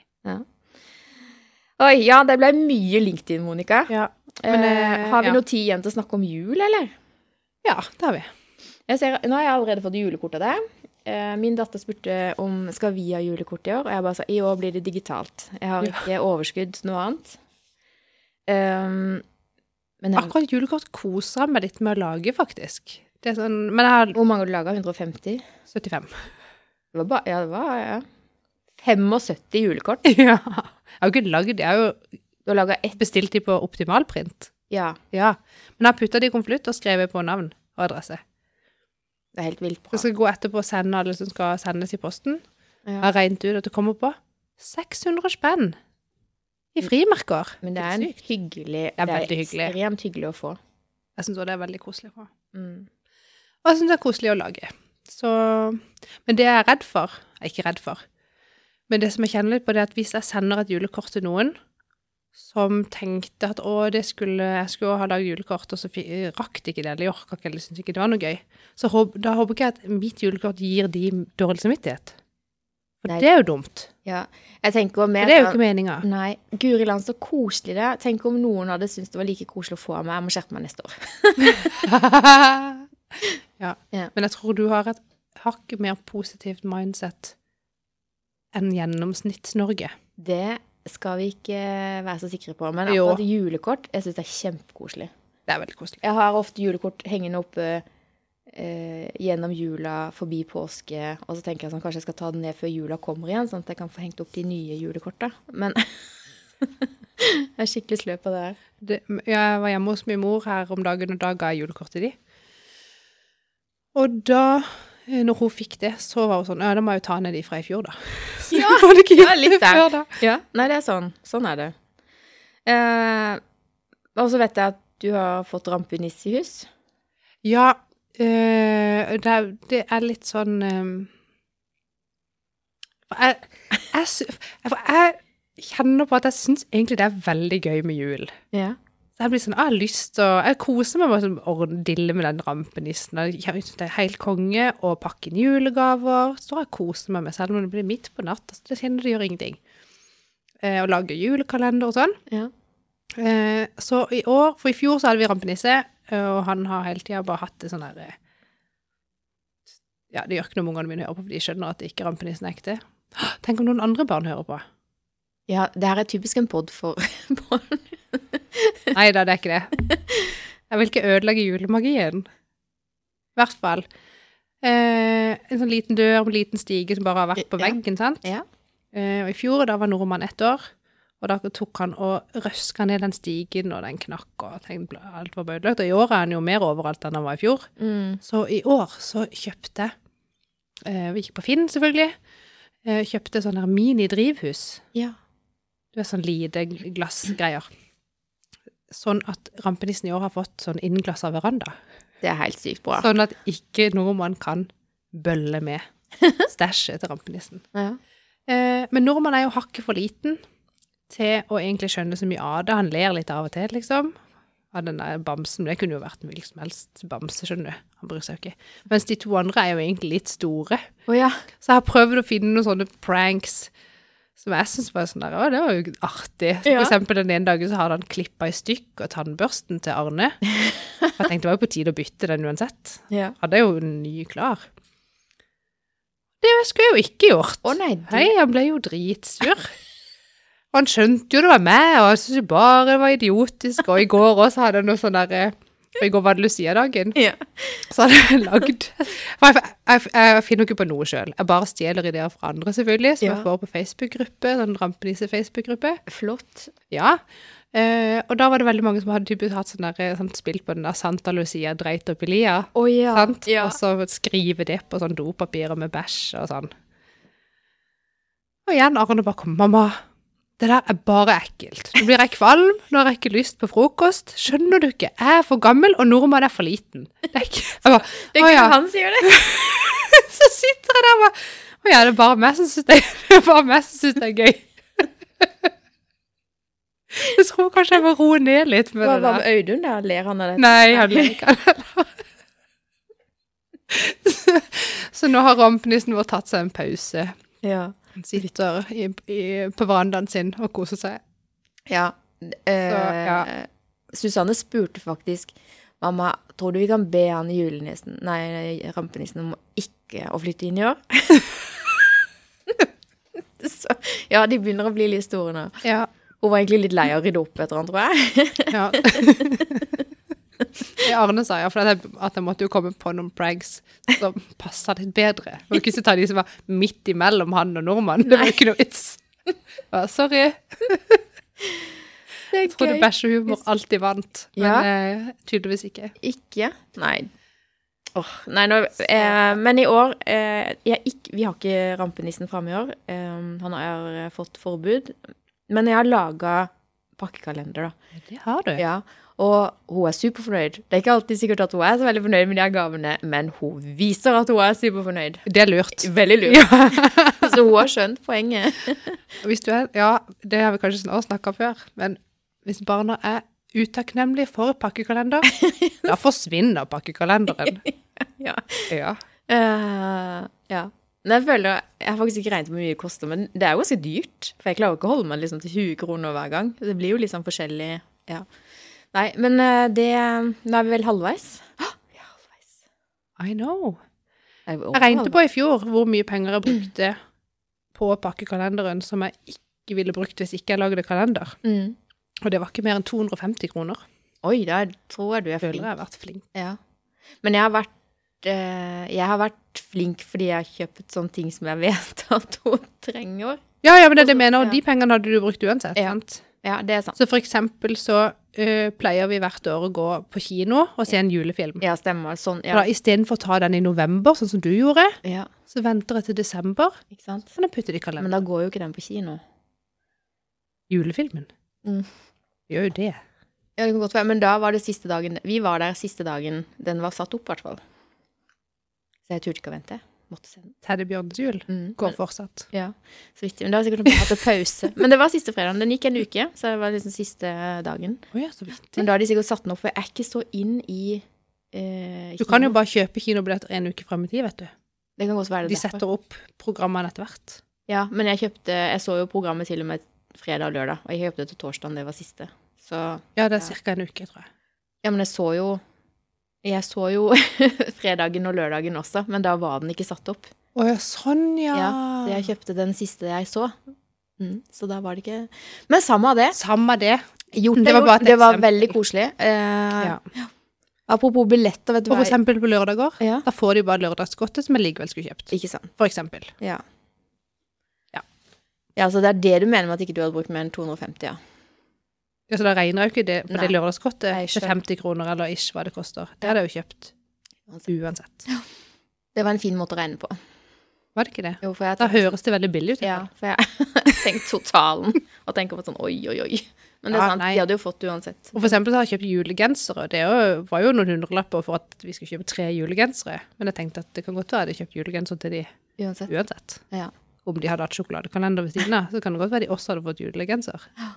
S2: Oi, ja, det ble mye LinkedIn, Monica.
S1: Ja. Men,
S2: eh,
S1: eh,
S2: har vi
S1: ja.
S2: noe tid igjen til å snakke om jul, eller?
S1: ja, det har vi.
S2: Jeg ser, nå har jeg allerede fått julekort av deg. Eh, min datter spurte om skal vi ha julekort i år, og jeg bare sa i år blir det digitalt. Jeg har
S1: Ja.
S2: ikke overskudd til noe annet. Um, men jeg,
S1: Akkurat julekort koser jeg meg litt med å lage, faktisk. Det er sånn, men jeg har
S2: hvor mange har du laga? 150?
S1: 75.
S2: Det var bare, ja, det var ja. 75 julekort. <laughs>
S1: Ja. Jeg har jo ikke lagd Jeg har jo
S2: Du har laga ett
S1: bestilt de på optimalprint.
S2: Ja,
S1: Ja. Men jeg har putta de i konvolutt og skrevet på navn og adresse.
S2: det er helt vilt
S1: Så
S2: bra.
S1: jeg skal gå etterpå og sende alle som skal sendes i posten.
S2: Ja.
S1: Jeg har regnet ut at det kommer på 600 spenn i frimerker.
S2: Men det er en hyggelig Det
S1: er veldig hyggelig.
S2: ekstremt hyggelig å få.
S1: Jeg syns òg det er veldig koselig. å få.
S2: Mm.
S1: Og jeg syns det er koselig å lage. Så Men det jeg er redd for Jeg er ikke redd for. Men det som jeg kjenner litt på, det er at hvis jeg sender et julekort til noen som tenkte at å, det skulle, jeg skulle ha lagd julekort, og så rakk de ikke det, eller de orka ikke, eller syntes ikke det var noe gøy, så håp, da håper ikke jeg at mitt julekort gir de dårlig samvittighet. For
S2: Nei.
S1: det er jo dumt.
S2: Ja. Jeg tenker
S1: For
S2: mer
S1: det er jo ikke meninga.
S2: Nei, Guri land, så koselig det. Tenk om noen hadde syntes det var like koselig å få av meg. Jeg må skjerpe meg neste år. <laughs> <laughs> <laughs>
S1: ja.
S2: Ja.
S1: Men jeg tror du har et hakk mer positivt mindset enn gjennomsnitts-Norge.
S2: Det skal vi ikke være så sikre på. Men
S1: Jo.
S2: julekort, jeg syns det er kjempekoselig.
S1: Det er veldig koselig.
S2: Jeg har ofte julekort hengende oppe eh, gjennom jula, forbi påske, og så tenker jeg sånn, kanskje jeg skal ta den ned før jula kommer igjen, sånn at jeg kan få hengt opp de nye julekorta. Men <laughs> jeg er skikkelig sløv på det her.
S1: det, jeg var hjemme hos min mor her om dagen, og da ga jeg julekort til de. Og da, eh, når hun fikk det, så var hun sånn, ja, da må jeg jo ta ned de fra i fjor da. <laughs> Så
S2: Ja,
S1: det ikke
S2: ja, litt <laughs> der. Ja, nei, det er sånn. Sånn er det. Eh, og så vet jeg at du har fått rampeniss i hus.
S1: Ja, eh, det, er, det er litt sånn eh, jeg, jeg, jeg, jeg kjenner på at jeg syns egentlig det er veldig gøy med jul.
S2: Ja.
S1: Så jeg blir sånn, jeg har lyst til å Jeg koser meg med å dille med den rampenissen. Jeg synes det er helt konge å pakke inn julegaver. Så jeg koser meg med, selv om det blir midt på natt. Altså, det kjenner det gjør ingenting. Eh, og lage julekalender og sånn.
S2: Ja.
S1: Eh, så i år, for i fjor så hadde vi rampenisse, eh, og han har hele tida bare hatt det sånn der eh, Ja, det gjør ikke noe om ungene mine hører på, for de skjønner at det ikke rampenissen er ekte. Tenk om noen andre barn hører på.
S2: ja, det her er typisk en pod for <laughs> barn. <laughs>
S1: Nei da, det er ikke det. Jeg vil ikke ødelegge julemagien. I hvert fall. Eh, en sånn liten dør med liten stige som bare har vært på veggen, sant?
S2: Ja.
S1: Eh, og i fjor, da var nordmann ett år, og da tok han og røska ned den stigen, og den knakk, og tenkte alt var ødelagt. Og i år er han jo mer overalt enn han var i fjor.
S2: Mm.
S1: Så i år så kjøpte eh, Vi gikk på Finn, selvfølgelig. Eh, kjøpte sånn her mini-drivhus.
S2: Ja.
S1: Du er sånn lite glassgreier. Sånn at rampenissen i år har fått sånn innglassa veranda.
S2: Det er helt sykt bra.
S1: Sånn at ikke nordmann kan bølle med <laughs> stæsjet til rampenissen.
S2: Ja.
S1: Eh, men nordmann er jo hakket for liten til å egentlig skjønne så mye av det. Han ler litt av og til, liksom. Av den der bamsen. Det kunne jo vært en hvilken som helst bamse, skjønner du. Han bryr seg jo ikke. Mens de to andre er jo egentlig litt store.
S2: Oh, ja.
S1: Så jeg har prøvd å finne noen sånne pranks som jeg syns var sånn der Å, det var jo artig.
S2: Ja.
S1: For eksempel den ene dagen så hadde han klippa i stykk og tannbørsten til Arne. For <laughs> jeg tenkte det var jo på tide å bytte den uansett.
S2: ja.
S1: Hadde jo en ny klar. Det skulle jeg jo ikke gjort.
S2: Å nei, det...
S1: Hei, han ble jo dritsur. Og han skjønte jo det var meg, og han syntes jo bare det var idiotisk. Og i går også hadde han noe sånn derre For i går var det Lucia-dagen.
S2: Ja.
S1: Så hadde jeg lagd jeg, jeg, jeg finner ikke på noe sjøl. Jeg bare stjeler ideer fra andre, selvfølgelig, som
S2: Ja.
S1: jeg får på Facebook-gruppe. Sånn Rampenisse-Facebook-gruppe.
S2: Flott.
S1: Ja. Uh, og da var det veldig mange som hadde typisk hatt sånn der, sånn, spilt på den der Santa Lucia dreit opp i lia.
S2: Oh, ja.
S1: Sant?
S2: Ja.
S1: Og så skrive det på sånn dopapirer med bæsj og sånn. Og igjen, Arne bare kom, mamma, det der er bare ekkelt. Nå blir jeg kvalm, nå har jeg ikke lyst på frokost. Skjønner du ikke? Jeg er for gammel, og nordmann er for liten. Det er ikke... Bare, <laughs>
S2: Det er ikke
S1: ja».
S2: han sier det. <laughs>
S1: Så sitter jeg der og bare, å ja, det er bare meg som synes det, <laughs> det er gøy. Jeg tror kanskje jeg må roe ned litt med
S2: Hva
S1: det
S2: var
S1: der.
S2: med Audun der? Ler han av det?
S1: Nei, han liker det. Så, så nå har rampenissen vår tatt seg en pause.
S2: Ja.
S1: Sitter i, i, på verandaen sin og koser seg.
S2: Ja. Eh,
S1: Så, ja.
S2: Susanne spurte faktisk Mamma, tror du vi kan be han julenissen, nei, rampenissen om ikke å flytte inn i år? <laughs> Så, ja, de begynner å bli litt store nå.
S1: Ja.
S2: Hun var egentlig litt lei av å rydde opp etter han, tror jeg.
S1: ja. <laughs> <laughs> Det Arne sa ja, for at jeg, at jeg måtte jo komme på noen pranks som <laughs> passa litt bedre. For ikke så ta de som var midt imellom han og nordmannen. Det var ikke noe vits. Ja, sorry.
S2: Det er
S1: Jeg trodde bæsjehumor alltid vant, men
S2: Ja.
S1: eh, tydeligvis ikke.
S2: Ikke? Nei. Oh, nei, nå, eh, men i år eh, jeg ikk- Vi har ikke rampenissen framme i år. Eh, han har eh, fått forbud. Men jeg har laga pakkekalender, da.
S1: Det har du.
S2: Ja, og hun er superfornøyd. Det er ikke alltid sikkert at hun er så veldig fornøyd med de gavene, men hun viser at hun er superfornøyd.
S1: Det er lurt.
S2: Veldig lurt.
S1: Ja. <laughs>
S2: Så hun har skjønt poenget.
S1: Hvis du er, ja, det har vi kanskje snakka før, men hvis barna er utakknemlige for pakkekalender, <laughs> da forsvinner pakkekalenderen. <laughs>
S2: Ja.
S1: Ja.
S2: Uh, ja. Men jeg føler, jeg har faktisk ikke regnet på hvor mye det koster, men det er jo ganske dyrt. For jeg klarer ikke å holde meg liksom til 20 kroner hver gang. Det blir jo liksom forskjellig, ja. Nei, men eh, det, nå er vi vel halvveis? Åh, vi er halvveis.
S1: I know.
S2: Er
S1: Jeg regnet på i fjor hvor mye penger jeg brukte på pakkekalenderen som jeg ikke ville brukt hvis ikke jeg lagde kalender.
S2: Mm.
S1: Og det var ikke mer enn 250 kroner.
S2: Oi, da tror jeg du er
S1: Jeg føler
S2: flink.
S1: jeg har vært flink.
S2: Ja. Men jeg har vært jeg har vært flink fordi jeg har kjøpt sånne ting som jeg vet <laughs> at hun trenger.
S1: Ja, ja, men det er det jeg mener, og de pengene hadde du brukt uansett.
S2: Ja.
S1: sant?
S2: Ja, det er sant.
S1: Så for eksempel så uh, pleier vi hvert år å gå på kino og se en julefilm.
S2: Ja, stemmer. Sånn,
S1: Ja.
S2: ja.
S1: Istedenfor å ta den i november, sånn som du gjorde,
S2: ja.
S1: så venter jeg til desember,
S2: Ikke sant?
S1: så kan jeg putte det i kalenderen.
S2: Men da går jo ikke den på kino.
S1: Julefilmen.
S2: Mm.
S1: Gjør jo det.
S2: Ja, det kan godt være, men da var det siste dagen Vi var der siste dagen den var satt opp, i hvert fall. Så jeg turte ikke å vente. måtte se den.
S1: Teddybjørnens jul
S2: Mm.
S1: går
S2: Men,
S1: fortsatt.
S2: ja, så vidt. Men da har jeg sikkert bare hatt en pause. Men det var siste fredagen. Den gikk en uke, så det var liksom siste dagen.
S1: Oh, ja, så viktig.
S2: Men da har de sikkert satt den opp, for jeg er ikke så inn i eh,
S1: Du kan jo bare kjøpe kinobilletter en uke frem i tid, vet du.
S2: Det kan godt være det
S1: De
S2: derfor.
S1: setter opp programmene etter hvert.
S2: Ja, men jeg kjøpte Jeg så jo programmet til og med fredag og lørdag, og jeg kjøpte det til torsdag, det var siste. Så
S1: Ja, det er
S2: Ja.
S1: ca. en uke, tror jeg.
S2: Ja, men jeg så jo Jeg så jo <laughs> fredagen og lørdagen også, men da var den ikke satt opp.
S1: Å ja, sånn, ja.
S2: Ja, så jeg kjøpte den siste jeg så. Mm, så da var det ikke Men samme av det.
S1: Samme det.
S2: Gjort
S1: Det var bare
S2: det var veldig koselig. Eh,
S1: Ja.
S2: Apropos billetter, vet du
S1: hva for eksempel på lørdager.
S2: Ja,
S1: Da får de bare lørdagsgodtet som jeg likevel skulle kjøpt.
S2: ikke sant.
S1: For eksempel.
S2: Ja.
S1: Ja.
S2: Ja, så det er det du mener med at ikke du hadde brukt mer enn 250, ja.
S1: Ja, så da regner jo ikke det for
S2: Nei.
S1: det lørdagsgodtet til 50 kroner, eller ish hva det koster. Det hadde jeg jo kjøpt. Uansett.
S2: Det var en fin måte å regne på.
S1: Var det ikke det?
S2: Jo, jeg
S1: Da høres det veldig billig ut.
S2: Ja, for jeg <laughs> har tenkt totalen og tenker på sånn oi, oi, oi. Men det er
S1: Ja,
S2: sant,
S1: nei.
S2: de hadde jo fått det uansett.
S1: Og for eksempel så har jeg kjøpt julegensere. Det var jo noen hundrelapper for at vi skulle kjøpe tre julegensere. Men jeg tenkte at det kan godt være jeg hadde kjøpt julegenser til de
S2: Uansett.
S1: uansett.
S2: Ja.
S1: Om de hadde hatt sjokoladekalender ved siden av, så kan det godt være de også hadde fått julegenser.
S2: Ja,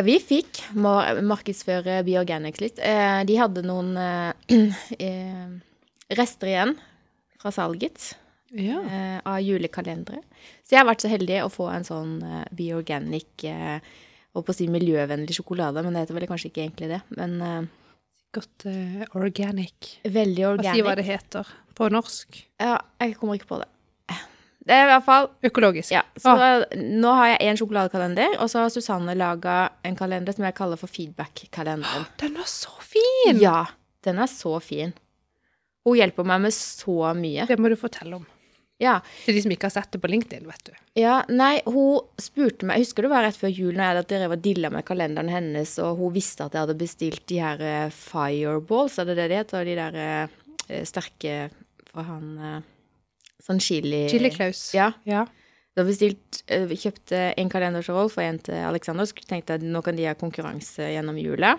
S2: vi fikk mar markedsføre Bioganics litt. Eh, de hadde noen eh, <clears throat> eh, rester igjen fra salget
S1: Ja.
S2: eh, av julekalendere. Så jeg har vært så heldig å få en sånn Bioganic og på å si miljøvennlig sjokolade, men det heter vel kanskje ikke egentlig det. Men
S1: Godt uh, organic.
S2: veldig organic.
S1: Hva
S2: sier
S1: si hva det heter på norsk.
S2: Ja, jeg kommer ikke på det. Det er i hvert fall
S1: Økologisk.
S2: Ja, så nå har jeg én sjokoladekalender, og så har Susanne laga en kalender som jeg kaller for feedback-kalenderen. <gasps>
S1: Den var så fin!
S2: Ja, den er så fin. Hun hjelper meg med så mye.
S1: Det må du fortelle om.
S2: Ja,
S1: Til de som ikke har sett det på LinkedIn, vet du.
S2: ja nei, hun spurte meg husker det var rett før jul når jeg drev og dilla med kalenderen hennes, og hun visste at jeg hadde bestilt de her eh, fireballs, er det det de heter? De der eh, sterke fra han eh, Sånn chili
S1: Chili Klaus.
S2: Ja.
S1: Ja.
S2: Da bestilt, eh, vi kjøpte en kalender til Rolf og en til Alexander. Så tenkte jeg nå kan de ha konkurranse gjennom jula.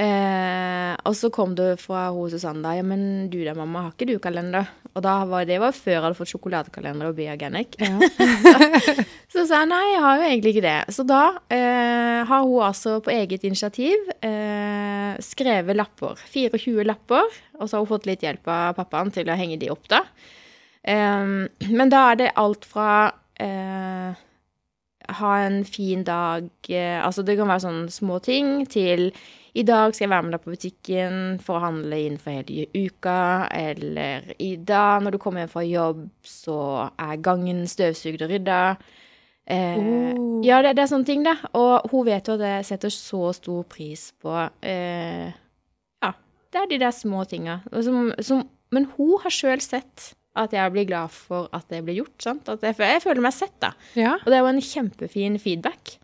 S2: Eh, og så kom det fra hun Susanne da, ja, men du da, mamma, har ikke du kalender? Og da var det var før jeg hadde fått sjokoladekalender og Bioganic. <laughs> så sa jeg nei, jeg har jo egentlig ikke det. Så da eh, har hun altså på eget initiativ eh, skrevet lapper. 24 lapper. Og så har hun fått litt hjelp av pappaen til å henge de opp, da. Men da er det alt fra eh, ha en fin dag eh, Altså det kan være sånne små ting til i dag skal jeg være med deg på butikken for å handle inn for hele uka. Eller i dag når du kommer hjem fra jobb, så er gangen støvsugd og rydda. Eh,
S1: Oh.
S2: Ja, det, det er sånne ting, da. Og hun vet jo at jeg setter så stor pris på eh, Ja, det er de der små tinga. Som, som, men hun har sjøl sett at jeg blir glad for at det blir gjort. jeg, jeg føler meg sett, da.
S1: ja.
S2: Og det var en kjempefin feedback.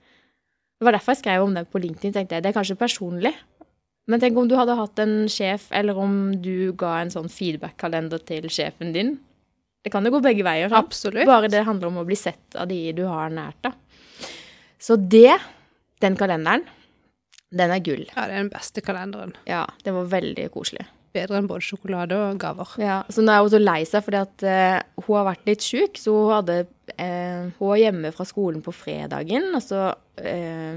S2: Det var derfor jeg skrev om det på LinkedIn. tenkte jeg, Det er kanskje personlig. Men tenk om du hadde hatt en sjef, eller om du ga en sånn feedback-kalender til sjefen din. Det kan jo gå begge veier. sant?
S1: Absolutt.
S2: Bare det handler om å bli sett av de du har nært. da. Så det, den kalenderen, den er gull.
S1: Ja, det er den beste kalenderen.
S2: Ja, det var veldig koselig.
S1: Bedre enn både sjokolade og gaver.
S2: Ja, så nå er hun så lei seg fordi at uh, hun har vært litt syk, så hun hadde uh, Hun var hjemme fra skolen på fredagen, og så eh,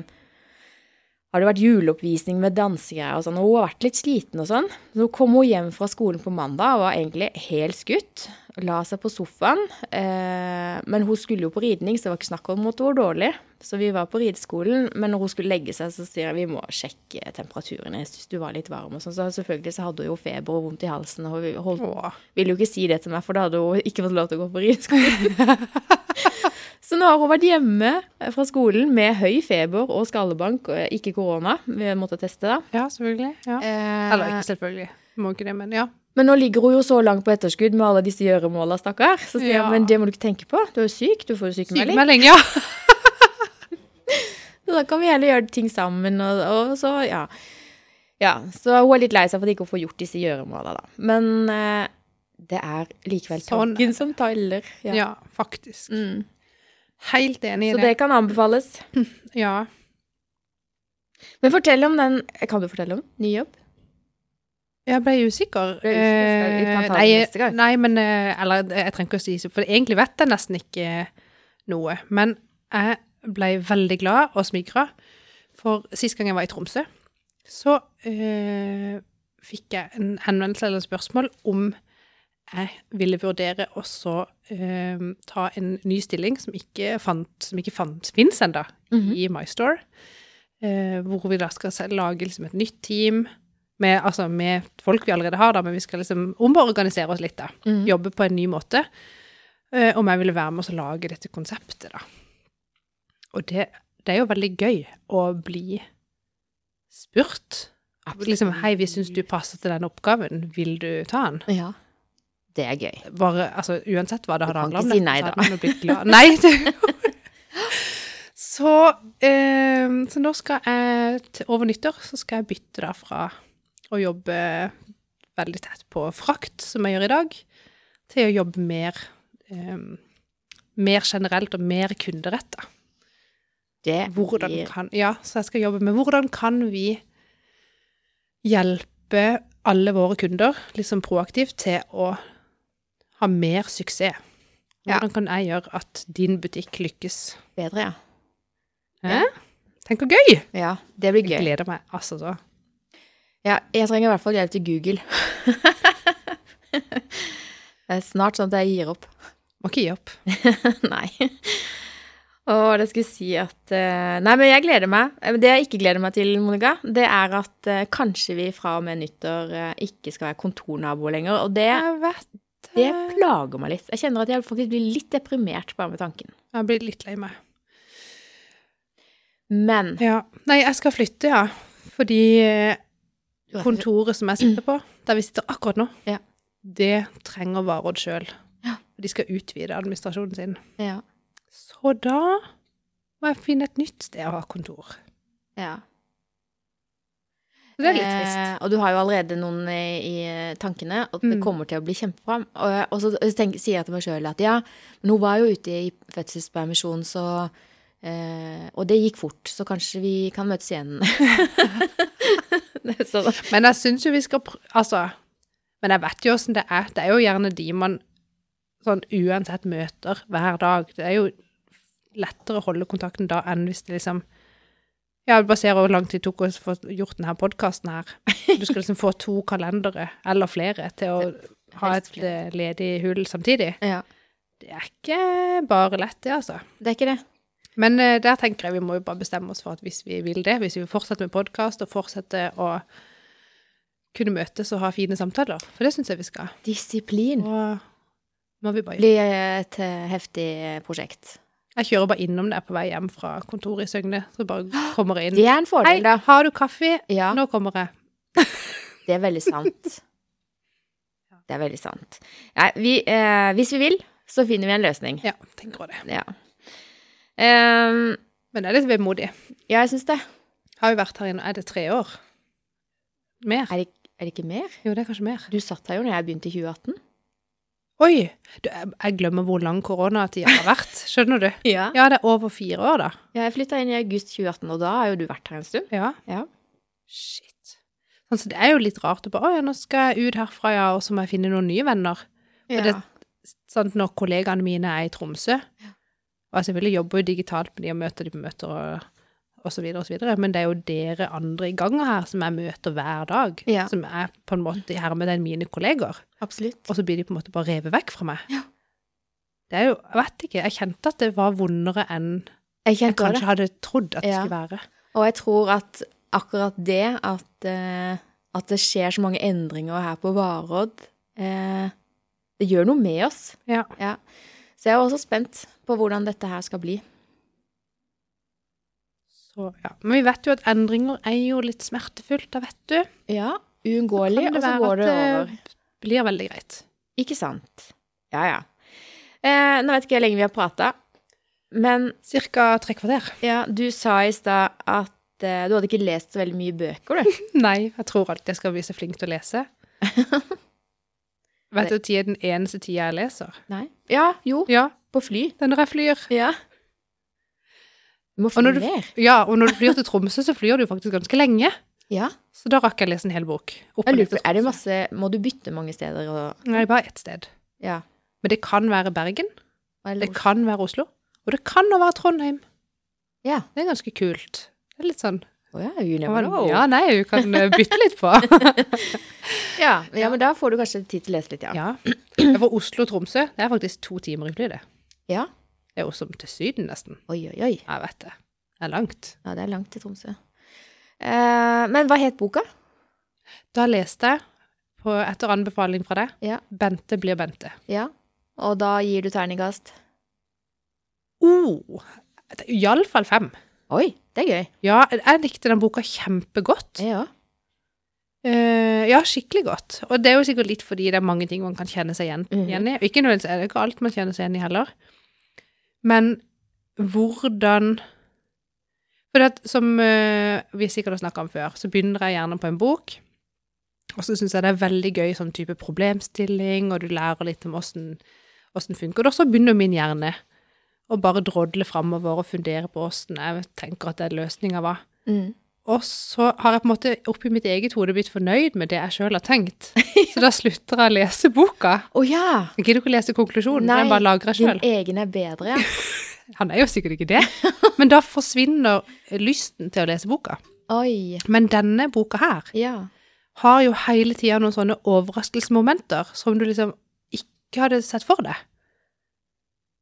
S2: har det vært juleoppvisning med dansegreier og sånn, og hun har vært litt sliten og sånn. Så kom hun hjem fra skolen på mandag og var egentlig helt skutt. La seg på sofaen. Eh, men hun skulle jo på ridning, så det var ikke snakk om at hun var dårlig. Så vi var på rideskolen, men når hun skulle legge seg, så sier jeg vi må sjekke temperaturen. Jeg syns du var litt varm og sånn. Så selvfølgelig så hadde hun jo feber og vondt i halsen, og hun holdt ville jo ikke si det til meg, for da hadde hun ikke fått lov til å gå på rideskolen. <laughs> så nå har hun vært hjemme fra skolen med høy feber og skallebank, ikke korona. Vi måtte teste, da.
S1: Ja, selvfølgelig. Ja.
S2: Eh,
S1: Eller ikke selvfølgelig. Må ikke det, men ja.
S2: Men nå ligger hun jo så langt på etterskudd med alle disse gjøremåla, stakkar. Så sier jeg,
S1: Ja.
S2: men det må du ikke tenke på. Du er jo syk, du får jo sykemelding.
S1: Sykemelding, ja. <laughs>
S2: Så da kan vi heller gjøre ting sammen, og, og så, ja. Ja, så hun er litt lei seg for at ikke hun får gjort disse gjøremåla, da. Men eh, det er likevel
S1: Sånn er
S2: som teller.
S1: ja.
S2: Ja.
S1: faktisk.
S2: Mm.
S1: Helt enig i det.
S2: Så
S1: det.
S2: kan anbefales. <laughs>
S1: Ja.
S2: Men fortell om den Kan du fortelle om ny jobb?
S1: Jeg ble usikker.
S2: Ble usikker. Det
S1: nei. Nei, men eh, Eller jeg trenger ikke å si det, for egentlig vet jeg nesten ikke noe. Men jeg ble veldig glad og smigra, for sist gang jeg var i Tromsø, så eh, fikk jeg en henvendelse eller spørsmål om jeg ville vurdere å eh, ta en ny stilling som ikke fant, som ikke fant, finnes ennå,
S2: Mhm.
S1: i MyStore. Eh, hvor vi da skal lage liksom et nytt team med, altså med folk vi allerede har, da, men vi skal liksom omorganisere oss litt, da.
S2: Mhm.
S1: Jobbe på en ny måte. Eh, om jeg ville være med oss og lage dette konseptet, da. Og det, det er jo veldig gøy å bli spurt. Liksom, hei, vi syns du passer til den oppgaven, vil du ta den?
S2: Ja. Det er gøy.
S1: Bare, altså, uansett hva det hadde handla om.
S2: si nei,
S1: så
S2: da.
S1: hadde man blitt glad. Nei, <laughs> det Så, eh, så nå skal jeg til over nyttår så skal jeg bytte da fra å jobbe veldig tett på frakt, som jeg gjør i dag, til å jobbe mer, eh, mer generelt og mer kunderetta.
S2: Det
S1: Hvordan
S2: blir
S1: kan Ja, så jeg skal jobbe med hvordan kan vi hjelpe alle våre kunder liksom proaktivt til å ha mer suksess.
S2: Ja.
S1: Hvordan kan jeg gjøre at din butikk lykkes?
S2: bedre, ja.
S1: Hæ? Tenk så gøy!
S2: Ja, det blir gøy.
S1: Jeg gleder meg altså så.
S2: Ja, jeg trenger i hvert fall hjelp til Google. <laughs> det er snart sånn at jeg gir opp.
S1: Må ikke gi opp. <laughs>
S2: Nei. Og det skulle si at eh, Nei, men jeg gleder meg. Eh, Det jeg ikke gleder meg til, Monica, det er at eh, kanskje vi fra og med nyttår ikke skal være kontornaboer lenger. Og det, det plager meg litt. Jeg kjenner at jeg faktisk blir litt deprimert bare med tanken.
S1: Jeg blir litt lei meg.
S2: Men
S1: Ja. Nei, jeg skal flytte, ja. Fordi eh, kontoret som jeg sitter på, der vi sitter akkurat nå,
S2: Ja.
S1: det trenger Varodd sjøl.
S2: Ja.
S1: De skal utvide administrasjonen sin.
S2: Ja.
S1: Så da må jeg finne et nytt sted å ha kontor.
S2: ja.
S1: Så det er litt trist.
S2: Eh, og du har jo allerede noen i, i tankene, og det
S1: Mm.
S2: kommer til å bli kjempebra. Og, og så tenk, sier jeg til meg sjøl at ja, men hun var jo ute i fødselspermisjon, så eh, Og det gikk fort, så kanskje vi kan møtes igjen. <laughs> Sånn.
S1: Men jeg syns jo vi skal pr Altså, men jeg vet jo åssen det er. Det er jo gjerne de man sånn uansett møter hver dag. Det er jo lettere å holde kontakten da enn hvis det liksom Ja, bare ser hvor lang tid det tok oss å få gjort denne podkasten her. Du skal liksom få to kalendere, eller flere, til å ha et eh, ledig hull samtidig.
S2: Ja.
S1: Det er ikke bare lett, det, altså.
S2: Det er ikke det.
S1: Men uh, der tenker jeg vi må jo bare bestemme oss for at hvis vi vil det, hvis vi vil fortsette med podkast og fortsette å kunne møtes og ha fine samtaler, for det syns jeg vi skal.
S2: Disiplin
S1: Og må vi bare gjøre.
S2: blir et heftig prosjekt.
S1: Jeg kjører bare innom der på vei hjem fra kontoret i Søgne, så bare kommer jeg inn.
S2: Det er en fordel, da.
S1: Hei, har du kaffe?
S2: Ja,
S1: Nå kommer jeg. <laughs>
S2: det er veldig sant. Det er veldig sant. Nei, vi, eh, hvis vi vil, så finner vi en løsning.
S1: Ja, tenker også det.
S2: Ja. Um,
S1: Men det er litt vemodig.
S2: ja, jeg syns det.
S1: Har jo vært her nå, er det tre år? Mer?
S2: Er det, er det ikke mer?
S1: Jo, det er kanskje mer.
S2: Du satt her jo når jeg begynte i 2018.
S1: Oi! Du, jeg glemmer hvor lang koronatida har vært. <laughs> Skjønner du?
S2: Ja.
S1: Ja, det er over fire år, da.
S2: Ja, Jeg flytta inn i august 2018, og da har jo du vært her en stund.
S1: Ja.
S2: Ja.
S1: Shit. Altså, det er jo litt rart å bare Å ja, nå skal jeg ut herfra, ja, og så må jeg finne noen nye venner.
S2: Ja.
S1: det- Sånn når kollegaene mine er i Tromsø Og jeg selvfølgelig jobber jo digitalt med de og møter de på møter og, så videre, men det er jo dere andre i gangen her som jeg møter hver dag,
S2: Ja.
S1: som er på en måte i hermetegn mine kolleger,
S2: Absolutt.
S1: og så blir de på en måte bare revet vekk fra meg.
S2: Ja.
S1: Det er jo Jeg vet ikke. Jeg kjente at det var vondere enn
S2: Jeg
S1: jeg
S2: kanskje det.
S1: hadde trodd at det skulle være.
S2: Og jeg tror at akkurat det, at, eh, at det skjer så mange endringer her på Varodd, eh, det gjør noe med oss.
S1: Ja.
S2: Så jeg er også spent på hvordan dette her skal bli.
S1: Så, ja. Men vi vet jo at endringer er jo litt smertefullt, da vet du.
S2: Ja, uunngåelig, og så går det over.
S1: blir veldig greit.
S2: Ikke sant? Ja, ja. Eh, nå vet ikke jeg hvor lenge vi har prata, men
S1: Cirka tre kvarter.
S2: ja, du sa i stad at eh, du hadde ikke lest så veldig mye bøker, du. <laughs>
S1: Nei, jeg tror alltid jeg skal bli så flink til å lese. <laughs> Vet du tida den eneste tida jeg leser?
S2: Nei? Ja, jo,
S1: Ja,
S2: på fly.
S1: det er når jeg flyr.
S2: Ja. Du må
S1: Og
S2: fly
S1: du- Ja, og når du flyr til Tromsø, så flyr du faktisk ganske lenge.
S2: Ja.
S1: Så da rakk jeg å lese en hel bok.
S2: Lurer er det masse Må du bytte mange steder og
S1: Nei, bare ett sted.
S2: Ja.
S1: Men det kan være Bergen,
S2: Eller,
S1: det kan være Oslo, og det kan også være Trondheim.
S2: ja.
S1: Det er ganske kult. Det er litt sånn
S2: Oh ja, know.
S1: Ja, nei, du kan eh, bytte litt på. <laughs>
S2: Ja, ja, men da får du kanskje tid til å lese litt, ja.
S1: Ja. For Oslo og Tromsø, det er faktisk to timer i fly, det.
S2: Ja.
S1: Er jo som til Syden, nesten.
S2: Oi, oi, oi.
S1: Jeg vet det. Det er langt.
S2: Ja, det er langt til Tromsø. Eh, men hva het boka?
S1: Da leste jeg, på, etter anbefaling fra deg,
S2: Ja.
S1: 'Bente blir Bente'.
S2: Ja. Og da gir du terningkast?
S1: Oh, Iallfall fem.
S2: Oi, det er gøy.
S1: Ja, jeg likte den boka kjempegodt.
S2: Ja.
S1: Uh, ja, skikkelig godt. Og det er jo sikkert litt fordi det er mange ting man kan kjenne seg igjen,
S2: Mhm.
S1: igjen i. Ikke nødvendigvis er det ikke alt man kjenner seg igjen i heller. Men hvordan For det, som eh, vi sikkert har snakka om før, så begynner jeg gjerne på en bok. Og så syns jeg det er veldig gøy sånn type problemstilling, og du lærer litt om åssen funker det. Og så begynner min hjerne å bare drodle framover og fundere på åssen jeg tenker at den løsninga var.
S2: Mm.
S1: Og så har jeg på en måte oppi mitt eget hode blitt fornøyd med det jeg sjøl har tenkt. <laughs> Så da slutter jeg å lese boka.
S2: Å ja!
S1: Jeg gidder ikke å lese konklusjonen,
S2: Nei,
S1: den bare lagrer jeg
S2: Din
S1: sjøl.
S2: egen er bedre, ja. <laughs>
S1: Han er jo sikkert ikke det. Men da forsvinner lysten til å lese boka. <laughs>
S2: Oi.
S1: Men denne boka her
S2: Ja.
S1: har jo hele tida noen sånne overraskelsesmomenter som du liksom ikke hadde sett for deg.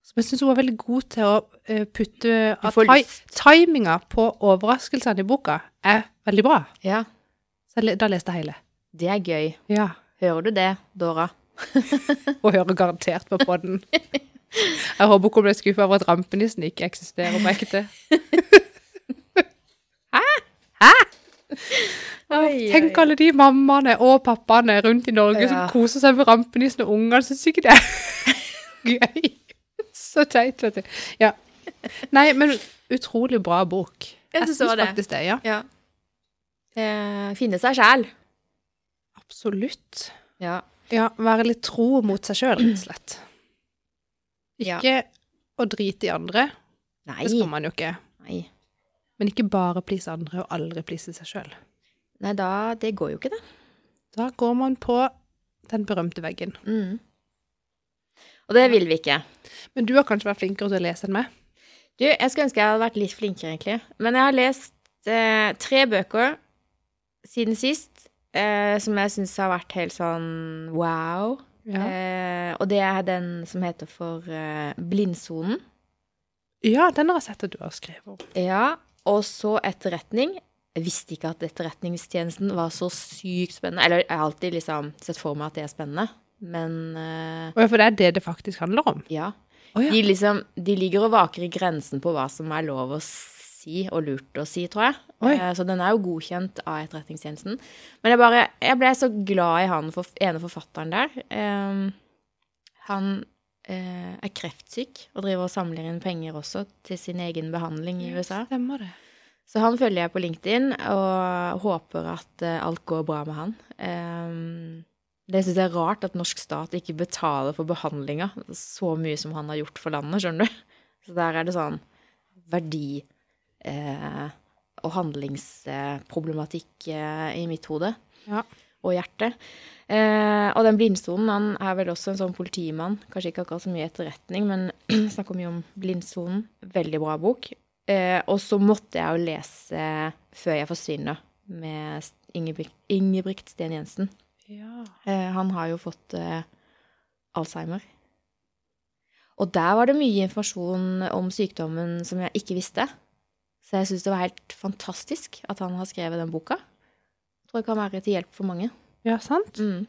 S1: Som jeg syns hun var veldig god til å eh, putte at. Timinga på overraskelsene i boka er veldig bra.
S2: Ja.
S1: Så jeg, da leste jeg hele.
S2: Det er gøy.
S1: Ja.
S2: Hører du det, Dora? <laughs>
S1: hun hører garantert på podden. <laughs> Jeg håper ikke hun ble skuffa over at rampenissen ikke eksisterer på ekte. <laughs>
S2: Oi,
S1: Tenk alle de mammaene og pappaene rundt i Norge
S2: Ja.
S1: som koser seg med rampenissen og ungene. Syns ikke det er gøy. Så teit, vet du. Ja. Nei, men utrolig bra bok.
S2: Jeg
S1: syns faktisk det, ja.
S2: Ja. Eh, finne seg sjæl.
S1: Absolutt.
S2: Ja.
S1: Ja, være litt tro mot seg sjøl, rett og slett.
S2: Ja.
S1: Ikke å drite i andre,
S2: Nei.
S1: det skal man jo ikke.
S2: Nei.
S1: Men ikke bare please andre, og aldri please seg sjøl.
S2: Nei, da Det går jo ikke, det.
S1: Da går man på den berømte veggen.
S2: Mm. Og det vil vi ikke.
S1: Men du har kanskje vært flinkere til å lese enn meg?
S2: Du, jeg skulle ønske jeg hadde vært litt flinkere, egentlig. Men jeg har lest eh, tre bøker siden sist eh, som jeg syns har vært helt sånn wow.
S1: Ja.
S2: Eh, og det er den som heter for eh, Blindsonen.
S1: ja, den har jeg sett at du har skrevet om.
S2: Ja, og så Etterretning. Jeg visste ikke at Etterretningstjenesten var så sykt spennende. Eller jeg har alltid liksom sett for meg at det er spennende, men
S1: uh, ja, for det er det det faktisk handler om?
S2: ja.
S1: Oh, ja.
S2: De, liksom, de ligger og vaker i grensen på hva som er lov å si og lurt å si, tror jeg. Eh, Så den er jo godkjent av Etterretningstjenesten. Men jeg bare Jeg ble så glad i han for, ene forfatteren der. Uh, han eh, er kreftsyk og driver og samler inn penger også til sin egen behandling i USA.
S1: Stemmer det.
S2: Så han følger jeg på LinkedIn og håper at alt går bra med han. Eh, det syns jeg er rart at norsk stat ikke betaler for behandlinga så mye som han har gjort for landet, skjønner du. Så der er det sånn verdi eh, og handlingsproblematikk eh, i mitt hode
S1: Ja.
S2: og hjerte. Eh, og den blindsonen, han er vel også en sånn politimann. Kanskje ikke akkurat så mye etterretning, men <clears throat> snakker mye om blindsonen. Veldig bra bok. Eh, og så måtte jeg jo lese Før jeg forsvinner, med Ingebrigt, Ingebrigt Sten Jensen.
S1: Ja.
S2: Eh, han har jo fått eh, Alzheimer. Og der var det mye informasjon om sykdommen som jeg ikke visste. Så jeg syns det var helt fantastisk at han har skrevet den boka. Tror jeg kan være til hjelp for mange.
S1: ja, sant?
S2: Mm.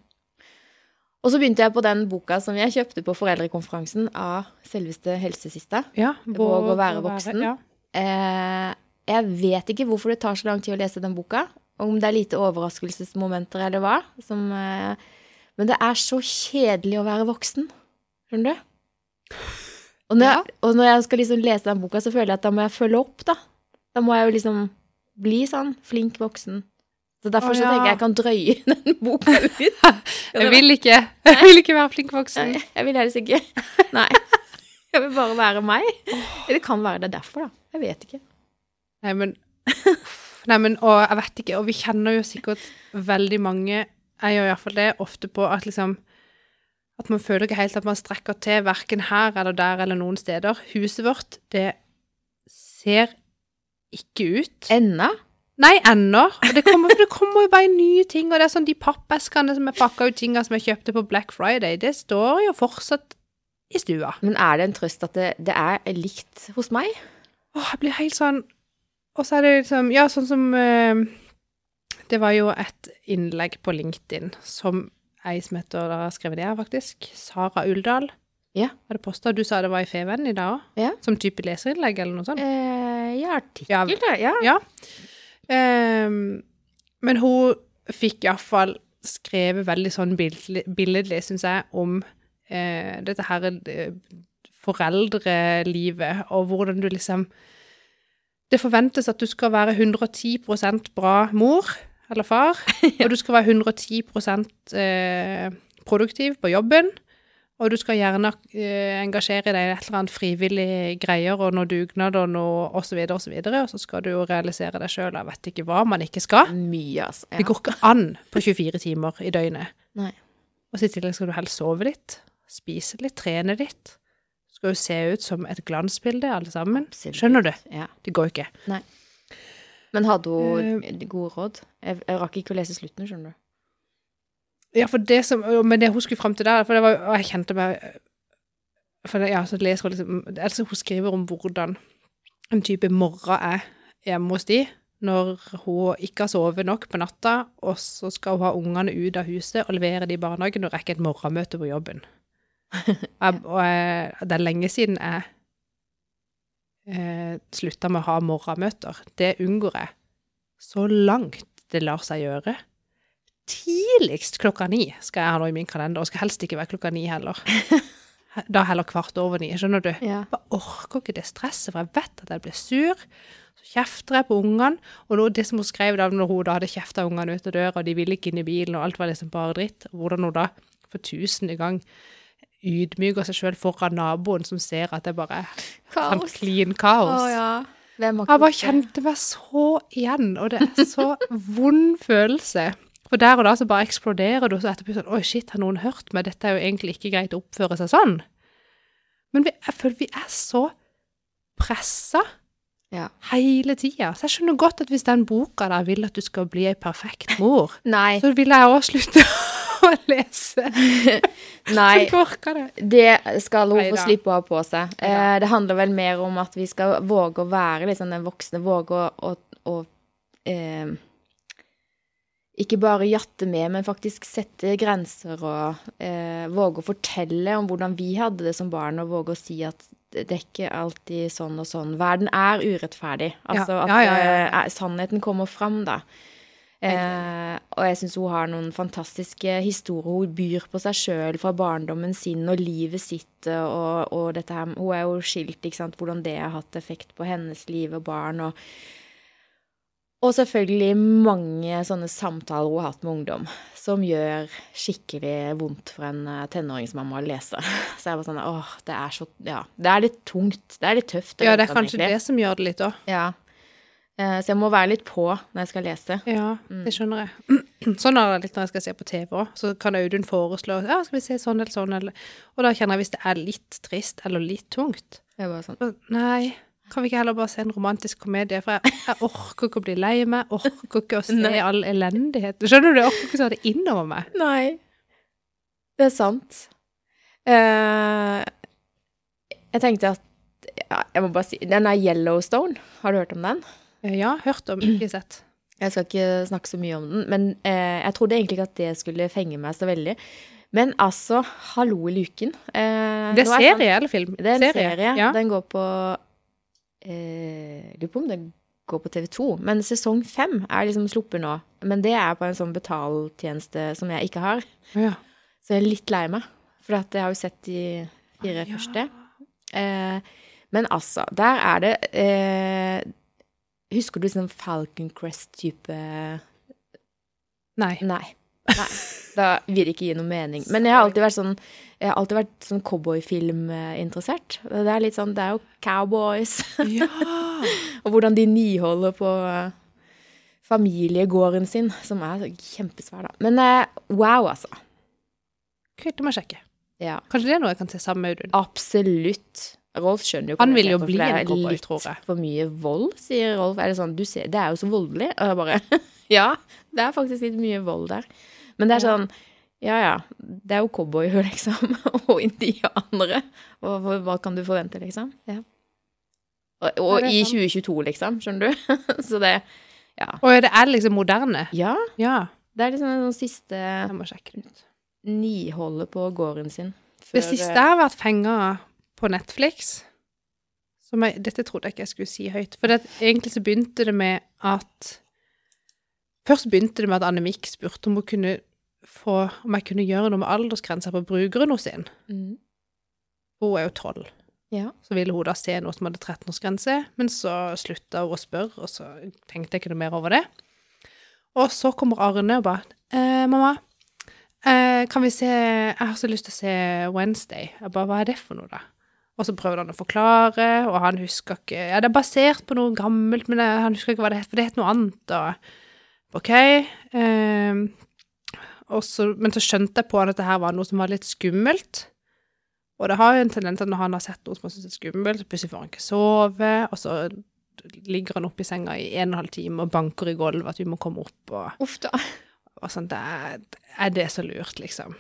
S2: Og så begynte jeg på den boka som jeg kjøpte på foreldrekonferansen av selveste helsesista.
S1: Ja.
S2: Våg å være voksen.
S1: Ja.
S2: Eh, jeg vet ikke hvorfor det tar så lang tid å lese den boka. Om det er lite overraskelsesmomenter eller hva. Som, eh, men det er så kjedelig å være voksen. Skjønner du? Og når,
S1: Ja.
S2: jeg, og når jeg skal liksom lese den boka, så føler jeg at da må jeg følge opp, da. Da må jeg jo liksom bli sånn flink voksen. Så derfor
S1: Å,
S2: så tenker jeg jeg kan drøye <laughs> den boka litt. <laughs>
S1: Jeg vil ikke. Jeg vil ikke være flink voksen.
S2: Nei, jeg vil helst ikke. <laughs> Nei. Jeg vil bare være meg. Det kan være det er derfor, da. Jeg vet ikke.
S1: Nei, men Nei, men, og jeg vet ikke, og vi kjenner jo sikkert veldig mange, jeg gjør iallfall det, ofte på at liksom At man føler ikke helt at man strekker til verken her eller der eller noen steder. Huset vårt, det ser ikke ut.
S2: Enda?
S1: Nei, ennå. Og det kommer, det kommer jo bare nye ting, og det er sånn de pappeskene som er pakka ut tinga som jeg kjøpte på Black Friday, det står jo fortsatt i stua.
S2: Men er det en trøst at det, det er likt hos meg?
S1: Åh, jeg blir helt sånn Og så er det liksom Ja, sånn som eh, Det var jo et innlegg på LinkedIn som ei som heter Da skrevet det her, faktisk. Sara Uldal.
S2: Ja.
S1: Hadde posta. Du sa det var i Feven i dag òg?
S2: Ja.
S1: Som type leserinnlegg eller noe sånt?
S2: Eh, ja, artikkel,
S1: Ja.
S2: Ja.
S1: Ja. Ehm, men hun fikk iallfall skrevet veldig sånn billedlig syns jeg, om eh, dette her eh, foreldrelivet, og hvordan du liksom Det forventes at du skal være 110% bra mor eller far, <laughs> og du skal være 110 eh, produktiv på jobben. Og du skal gjerne eh, engasjere deg i et eller annet frivillig greier og noe dugnad og noe videre og så videre, og så skal du jo realisere deg sjøl. Jeg vet ikke hva man ikke skal.
S2: Mye, altså.
S1: Det går ikke an på 24 timer i døgnet.
S2: Nei.
S1: Og så i tillegg skal du helst sove litt, spise litt, trene litt. Skal jo se ut som et glansbilde, alle sammen. Skjønner du?
S2: Ja.
S1: Det går jo ikke.
S2: Men hadde hun
S1: uh,
S2: gode råd? Jeg, jeg rakk ikke å lese slutten, skjønner du.
S1: Ja, for det som Men det hun skulle fram til der, for det var Og jeg kjente meg For det, ja, så leser hun liksom Altså, hun skriver om hvordan en type morgen er hjemme hos de, når hun ikke har sovet nok på natta, og så skal hun ha ungene ut av huset og levere de i barnehagen og rekke et morgenmøte på jobben. <laughs> Jeg, og jeg, det er lenge siden jeg eh, slutta med å ha morgenmøter. Det unngår jeg så langt det lar seg gjøre. Tidligst klokka ni skal jeg ha noe i min kalender, og skal helst ikke være klokka ni heller. <laughs> Da heller kvart over ni, skjønner du.
S2: Ja.
S1: Jeg orker ikke det stresset, for jeg vet at jeg blir sur. Så kjefter jeg på ungene, og det som hun skrev da når hun da hadde kjefta ungene ut av døra, og de ville ikke inn i bilen, og alt var liksom bare dritt, hvordan hun da for tusende gang ydmyker seg sjøl foran naboen som ser at det bare er sånn clean kaos.
S2: Oh, ja. Hvem har
S1: Jeg bare kjente meg så igjen, og det er så <laughs> vond følelse. For der og da så bare eksploderer du, og så etterpå sånn Oi, shit, har noen hørt meg? Dette er jo egentlig ikke greit å oppføre seg sånn. Men vi, jeg føler vi er så pressa
S2: Ja.
S1: hele tida. Så jeg skjønner godt at hvis den boka der vil at du skal bli ei perfekt mor, <laughs> så vil jeg òg slutte å lese. <laughs>
S2: Nei.
S1: Det.
S2: Det skal hun få slippe å ha på seg. Eh, det handler vel mer om at vi skal våge å være liksom den voksne, våge å, å, å eh, ikke bare jatte med, men faktisk sette grenser og eh, våge å fortelle om hvordan vi hadde det som barn, og våge å si at det er ikke alltid sånn og sånn. Verden er urettferdig. Altså
S1: Ja,
S2: at
S1: ja, ja, ja.
S2: eh, sannheten kommer fram, da. Eh, og jeg syns hun har noen fantastiske historier. Hun byr på seg sjøl fra barndommen sin og livet sitt. Og, og dette her, hun er jo skilt, ikke sant, hvordan det har hatt effekt på hennes liv og barn. Og, og selvfølgelig mange sånne samtaler hun har hatt med ungdom, som gjør skikkelig vondt for en eh, tenåringsmamma å lese. <laughs> Så jeg var sånn åh, det er så Ja, det er litt tungt. Det er litt tøft.
S1: Ja, det er kanskje det som gjør det litt òg.
S2: Ja. Eh, Så jeg må være litt på når jeg skal lese.
S1: Ja,
S2: Mm.
S1: det skjønner jeg. <clears throat> Sånn er det litt når jeg skal se på TV òg. Så kan Audun foreslå ja, skal vi se sånn eller sånn, eller Og da kjenner jeg hvis det er litt trist eller litt tungt
S2: sånn,
S1: Nei, kan vi ikke heller bare se en romantisk komedie? For jeg, jeg orker ikke å bli lei meg, orker ikke å se <laughs> all elendighet. Skjønner du? Jeg orker ikke å ta det innover meg.
S2: Nei. Det er sant. Uh, jeg tenkte at ja, Jeg må bare si Den er Yellowstone. Har du hørt om den?
S1: Eh, Ja, hørt om, ikke sett. <clears throat>
S2: Jeg skal ikke snakke så mye om den, men eh, jeg trodde egentlig ikke at det skulle fenge meg så veldig. Men altså, hallo i luken. Eh,
S1: Det er serie eller film?
S2: Det er en serie.
S1: Ja.
S2: Den går på eh, Lurer på om den går på TV2. Men sesong fem er liksom sluppet nå. Men det er på en sånn betaltjeneste som jeg ikke har.
S1: ja.
S2: Så jeg er litt lei meg. For at jeg har jo sett de fire
S1: Ja.
S2: første. Eh, men altså, der er det eh, Husker du sånn Falcon Crest-type
S1: Nei.
S2: Nei. Nei. Da vil det ikke gi noe mening. Men jeg har alltid vært sånn Jeg har alltid vært sånn cowboyfilm-interessert. Det er litt sånn Det er jo cowboys.
S1: Ja. <laughs>
S2: og hvordan de niholder på familiegården sin, som er kjempesvær, da. Men eh, wow, altså.
S1: Kult, det må jeg sjekke.
S2: Ja,
S1: Kanskje det er noe jeg kan se sammen med Audun.
S2: absolutt. Rolf skjønner jo
S1: Han vil jo bli en cowboy, tror jeg.
S2: for mye vold, sier Rolf. Er det sånn, du ser, det er jo så voldelig. Og jeg bare, <laughs> ja, det er faktisk litt mye vold der. Men det er sånn, ja, ja, det er jo cowboyer, <laughs> liksom, og indianere. Og hva- hva kan du forvente, liksom? Ja. Og, og i 2022, liksom, skjønner du? <laughs> så det, ja.
S1: Og det er liksom moderne.
S2: Ja,
S1: Ja,
S2: det er liksom en sånn siste
S1: jeg må sjekke det ut.
S2: niholdet på gården sin.
S1: Det siste
S2: eh,
S1: har vært fenga på Netflix som jeg, Dette trodde jeg ikke jeg skulle si høyt. For det, egentlig så begynte det med at Først begynte det med at Annemik spurte om hun kunne få Om jeg kunne gjøre noe med aldersgrensa på brukeren hos sin.
S2: mm,
S1: Hun er jo tolv.
S2: Ja.
S1: Så ville hun da se noe som hadde 13-årsgrense, men så slutta hun å spørre, og så tenkte jeg ikke noe mer over det. Og så kommer Arne og bare eh, 'Mamma, eh, kan vi se Jeg har så lyst til å se Wednesday.' Jeg bare 'Hva er det for noe, da?' Og så prøvde han å forklare, og han huska ikke Ja, det er basert på noe gammelt, men han husker ikke hva det het, for det het noe annet, og OK. Eh, og så, men så skjønte jeg på han at det her var noe som var litt skummelt. Og det har jo en tendens at når han har sett noe som han syns er skummelt, så plutselig får han ikke sove, og så ligger han oppe i senga i en og en halv time og banker i gulvet at vi må komme opp, og,
S2: Uff da.
S1: og sånn. Det er, er det så lurt, liksom?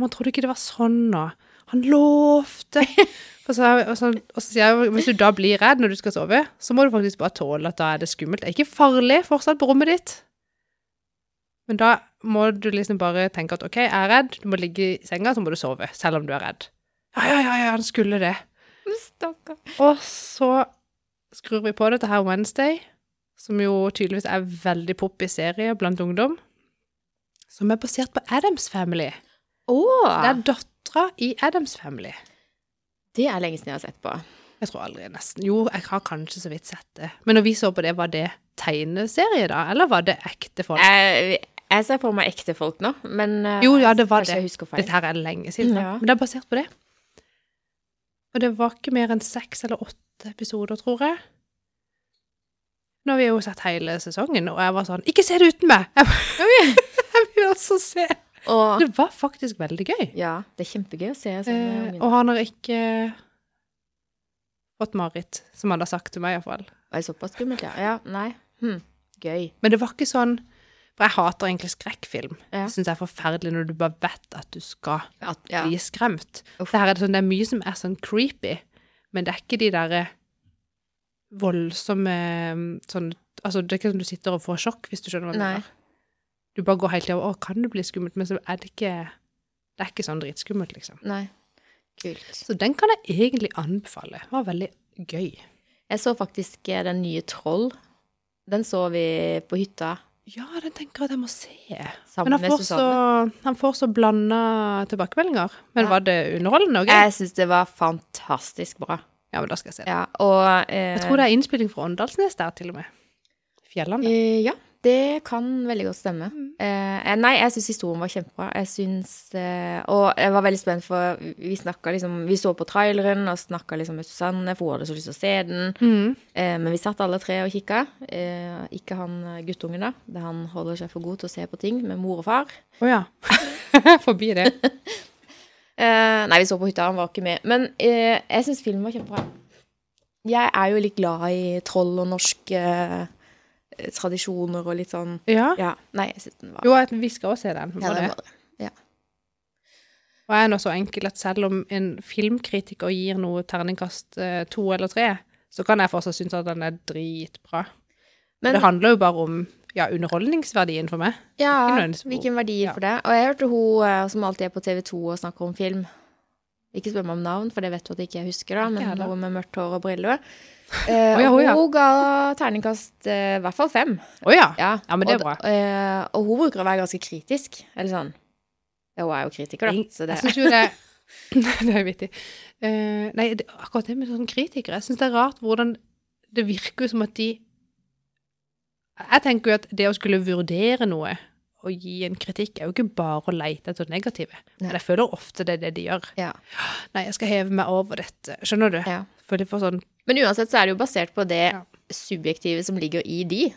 S1: Man trodde ikke det var sånn, og han lovte. <laughs> Og så, og, så, og så sier jeg hvis du da blir redd når du skal sove, så må du faktisk bare tåle at da er det skummelt. Det er ikke farlig fortsatt på rommet ditt. Men da må du liksom bare tenke at OK, jeg er redd, du må ligge i senga, så må du sove, selv om du er redd. Ja, ja, ja, ja han skulle det.
S2: Stakkar.
S1: Og så skrur vi på dette her Wednesday, som jo tydeligvis er veldig poppis serie blant ungdom, som er basert på Adams Family.
S2: Oh.
S1: Det er dattera i Adams Family.
S2: Det er lenge siden jeg har sett på.
S1: Jeg tror aldri nesten Jo, jeg har kanskje så vidt sett det. Men når vi så på det, var det tegneserie, da? Eller var det ekte folk?
S2: Jeg, jeg ser for meg ekte folk nå, men eh,
S1: Jo, ja, det var det. Dette her er lenge siden.
S2: Ja.
S1: Men det er basert på det. Og det var ikke mer enn seks eller åtte episoder, tror jeg. Nå har vi jo sett hele sesongen, og jeg var sånn Ikke se det uten meg! Jeg, <laughs> jeg vil også se!
S2: Og,
S1: Det var faktisk veldig gøy.
S2: ja, det er kjempegøy å se sånn
S1: Eh, og han har ikke fått mareritt, som han har sagt til meg iallfall.
S2: Var det såpass skummelt, ja? Ja, nei. Hm, gøy.
S1: Men det var ikke sånn For jeg hater egentlig skrekkfilm.
S2: Ja.
S1: Det syns jeg er forferdelig når du bare vet at du skal
S2: at, ja.
S1: bli skremt.
S2: Uff.
S1: Det, er sånn, det er mye som er sånn creepy, men det er ikke de derre voldsomme sånn Altså, det er ikke sånn du sitter og får sjokk, hvis du skjønner hva jeg mener. Du bare går helt til Å, kan det bli skummelt? Men så er det ikke Det er ikke sånn dritskummelt, liksom.
S2: Nei. Kult.
S1: Så den kan jeg egentlig anbefale. Det var veldig gøy.
S2: Jeg så faktisk eh, den nye Troll. Den så vi på hytta
S1: Ja, den tenker jeg at jeg må se.
S2: sammen
S1: Men han får så, han får så blanda tilbakemeldinger. Men
S2: Ja.
S1: var det underholdende og gøy?
S2: Jeg syns det var fantastisk bra.
S1: Ja, men da skal jeg se det.
S2: Ja, og eh,
S1: Jeg tror det er innspilling fra Åndalsnes der, til og med. Fjellene.
S2: Eh, ja, det kan veldig godt stemme.
S1: Mm.
S2: Eh, nei, jeg syns historien var kjempebra. Jeg syns eh, Og jeg var veldig spent, for vi snakka liksom Vi så på traileren og snakka liksom med Susanne, for hun hadde så lyst til å se den.
S1: Mm.
S2: Eh, men vi satt alle tre og kikka. Eh, ikke han eh, guttungen, da. Det han holder seg for god til å se på ting med mor og far.
S1: Å ja. <laughs> Forbi det. <laughs>
S2: Eh, nei, vi så på hytta, han var ikke med. Men eh, jeg syns filmen var kjempebra. Jeg er jo litt glad i troll og norsk eh, tradisjoner og litt sånn
S1: Ja.
S2: Ja. Nei, jeg syns den var
S1: Jo, vi skal også se den.
S2: Ja, den
S1: det.
S2: var det.
S1: Og er nå så enkel at selv om en filmkritiker gir noe terningkast eh, to eller tre, så kan jeg fortsatt synes at den er dritbra.
S2: Men
S1: det handler jo bare om ja, underholdningsverdien for meg.
S2: ja, hvilken verdi
S1: ja.
S2: for det? Og jeg hørte hun eh, som alltid er på TV 2 og snakker om film. Ikke spør meg om navn, for det vet du at jeg ikke husker, da, men
S1: heller.
S2: hun med mørkt hår og briller. Eh,
S1: oh, ja,
S2: og
S1: hun, ja.
S2: ga terningkast eh, i hvert fall fem.
S1: Oh, ja.
S2: Ja,
S1: men det er
S2: og, eh, og hun bruker å være ganske kritisk. Eller sånn ja, Hun er jo kritiker, da. Så det,
S1: Jeg syns jo det <laughs> <laughs> Det er vittig. Uh, nei, det, akkurat det med sånn kritikere Jeg syns det er rart hvordan Det virker som at de Jeg tenker jo at det å skulle vurdere noe og gi en kritikk, er jo ikke bare å leite etter det negative. Men jeg føler ofte det er det de gjør.
S2: ja,
S1: Nei, jeg skal heve meg over dette. Skjønner du?
S2: ja.
S1: Sånn
S2: Men uansett så er det jo basert på det
S1: Ja.
S2: subjektive som ligger i de.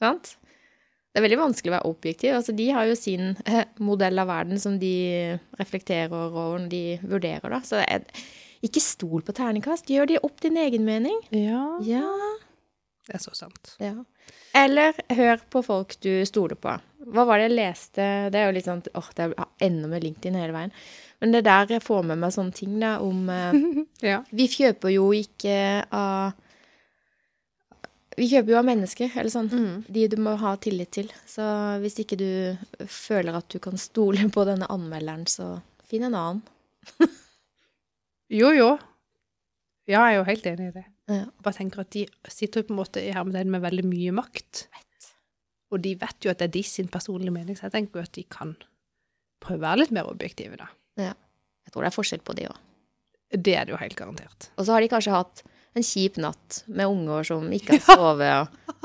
S2: Sant? Det er veldig vanskelig å være objektiv. Altså, de har jo sin eh, modell av verden som de reflekterer over når de vurderer, da. Så det er, ikke stol på terningkast. Gjør de opp din egen mening.
S1: Ja,
S2: Ja.
S1: det er så sant.
S2: ja. Eller hør på folk du stoler på. Hva var det jeg leste Det er jo litt sånn åh, det er enda med LinkedIn hele veien. Men det er der jeg får med meg sånne ting da, om eh, <laughs>
S1: Ja.
S2: Vi kjøper jo ikke av Vi kjøper jo av mennesker, eller sånn. De du må ha tillit til. Så hvis ikke du føler at du kan stole på denne anmelderen, så finn en annen. <laughs>
S1: Jo, jo. Ja, jeg er jo helt enig i det.
S2: Ja.
S1: Jeg bare tenker at de sitter på en måte i hermetegn med veldig mye makt. Og de vet jo at det er de sin personlige mening, så jeg tenker jo at de kan prøve å være litt mer objektive, da.
S2: Jeg tror det er forskjell på de òg.
S1: Det er det jo helt garantert.
S2: Og så har de kanskje hatt en kjip natt med unger som ikke har <laughs> sovet, Ja.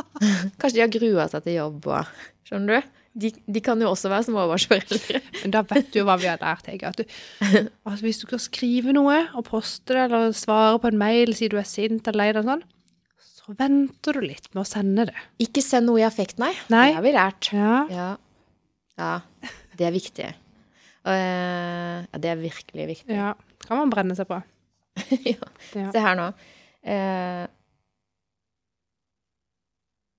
S2: <laughs> kanskje de har grua seg til jobb og Skjønner du? De, de kan jo også være småbarnsforeldre. <laughs>
S1: Men da vet du jo hva vi har lært, Hege. At, at hvis du skal skrive noe og poste det, eller svare på en mail, si du er sint eller lei deg sånn, så venter du litt med å sende det.
S2: Ikke send noe i affekt, nei.
S1: Nei.
S2: Det har vi lært.
S1: Ja.
S2: Ja. ja. Det er viktig. Uh, ja, det er virkelig viktig.
S1: ja. Kan man brenne seg på. <laughs>
S2: ja. Se her nå. Eh,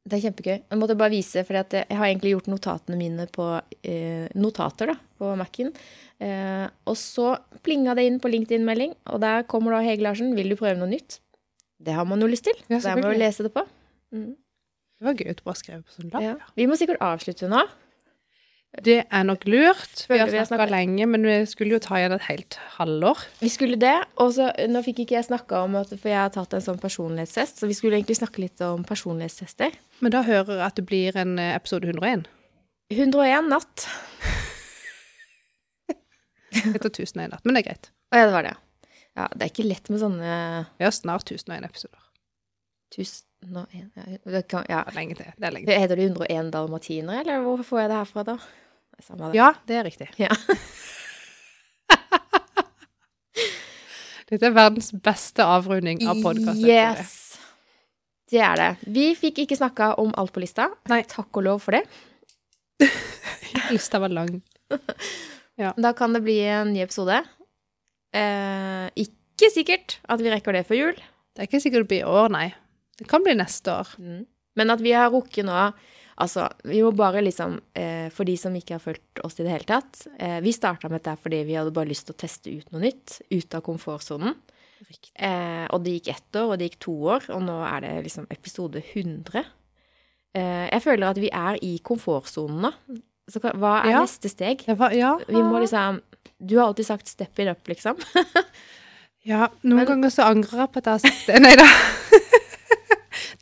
S2: det er kjempegøy. Jeg måtte bare vise, for jeg har egentlig gjort notatene mine på eh, notater da, på Mac-en. Eh, og så plinga det inn på LinkedIn-melding, og der kommer da Hege Larsen. Vil du prøve noe nytt? Det har man jo lyst til.
S1: Ja,
S2: der må du lese det på. Mm.
S1: Det var gøy at du bare skrev på sånn lapp.
S2: Ja. Vi må sikkert avslutte nå.
S1: Det er nok lurt. Vi har snakka lenge, men vi skulle jo ta igjen et helt halvår.
S2: Vi skulle det, og så Nå fikk ikke jeg snakka om at For jeg har tatt en sånn personlighetstest, så vi skulle egentlig snakke litt om personlighetstester.
S1: Men da hører jeg at det blir en eh, episode 101.
S2: 101 natt. <laughs>
S1: Etter 1001 natt. Men det er greit.
S2: Å ja, det var det. Ja, det er ikke lett med sånne
S1: Vi har snart 1001 episoder.
S2: tusen og en ja, det kan, ja.
S1: Det er lenge til. Det er lenge til.
S2: Heter det 101 dalmatinere, eller hvor får jeg det herfra, da? Samme det.
S1: Ja, det er riktig.
S2: Ja. <laughs>
S1: Dette er verdens beste avrunding av podkasten.
S2: Yes! Det er det. Vi fikk ikke snakka om alt på lista.
S1: Nei.
S2: Takk og lov for det. <laughs>
S1: Lista var lang. <laughs>
S2: Da kan det bli en ny episode. Eh, ikke sikkert at vi rekker det før jul.
S1: Det er ikke sikkert det blir i år, nei. Det kan bli neste år.
S2: Mm. Men at vi har rukket nå Altså, vi må bare liksom eh, For de som ikke har fulgt oss i det hele tatt eh, Vi starta med dette fordi vi hadde bare lyst til å teste ut noe nytt. Ut av komfortsonen. Eh, og det gikk ett år, og det gikk to år, og nå er det liksom episode 100. Eh, jeg føler at vi er i komfortsonen nå. Så hva- er
S1: Ja.
S2: neste steg?
S1: Var, ja.
S2: Vi må liksom Du har alltid sagt 'step it up', liksom. <laughs>
S1: Ja, noen
S2: Men-
S1: ganger så angrer jeg på at jeg har sagt det. Nei da. <laughs>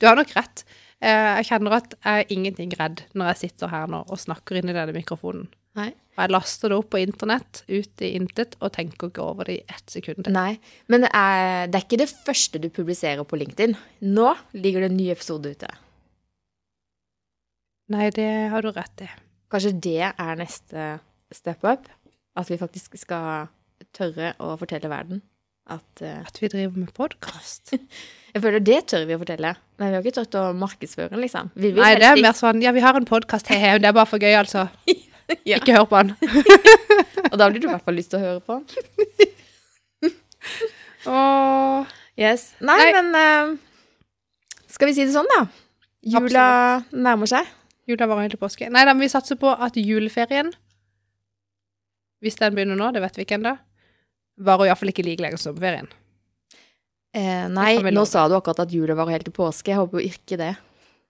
S1: Du har nok rett. Eh, Jeg kjenner at jeg er ingenting redd når jeg sitter her nå og snakker inn i denne mikrofonen.
S2: Nei.
S1: Og jeg laster det opp på internett, ut i intet, og tenker ikke over det i ett sekund.
S2: Nei. Men det er, det er ikke det første du publiserer på LinkedIn. Nå ligger det en ny episode ute.
S1: Nei, det har du rett i.
S2: Kanskje det er neste step up? At vi faktisk skal tørre å fortelle verden at uh,
S1: At vi driver med podkast. <laughs>
S2: Jeg føler det tør vi å fortelle. Men vi har ikke turt å markedsføre den, liksom. Vi
S1: Nei, det er mer sånn Ja, vi har en podkast, he-he, det er bare for gøy, altså.
S2: ikke- <laughs> ja.
S1: Ikke hør på den. <laughs>
S2: Og da blir du i hvert fall lyst til å høre på.
S1: Åh.
S2: Yes. Nei,
S1: Nei.
S2: men uh, Skal vi si det sånn, da? Jula nærmer seg.
S1: Jula var til påske. Nei da, men vi satser på at juleferien, hvis den begynner nå, det vet vi ikke ennå, varer iallfall ikke like lenge som sommerferien.
S2: Eh, nei, nå sa du akkurat at jula var helt til påske. Jeg håper jo ikke det.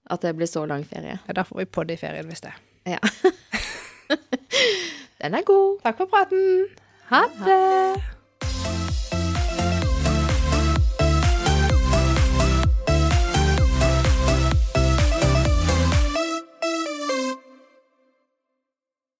S2: At det blir så lang ferie.
S1: Ja, da får vi podde i ferien hvis det.
S2: Ja. <laughs> Den er god.
S1: Takk for praten. Ha det.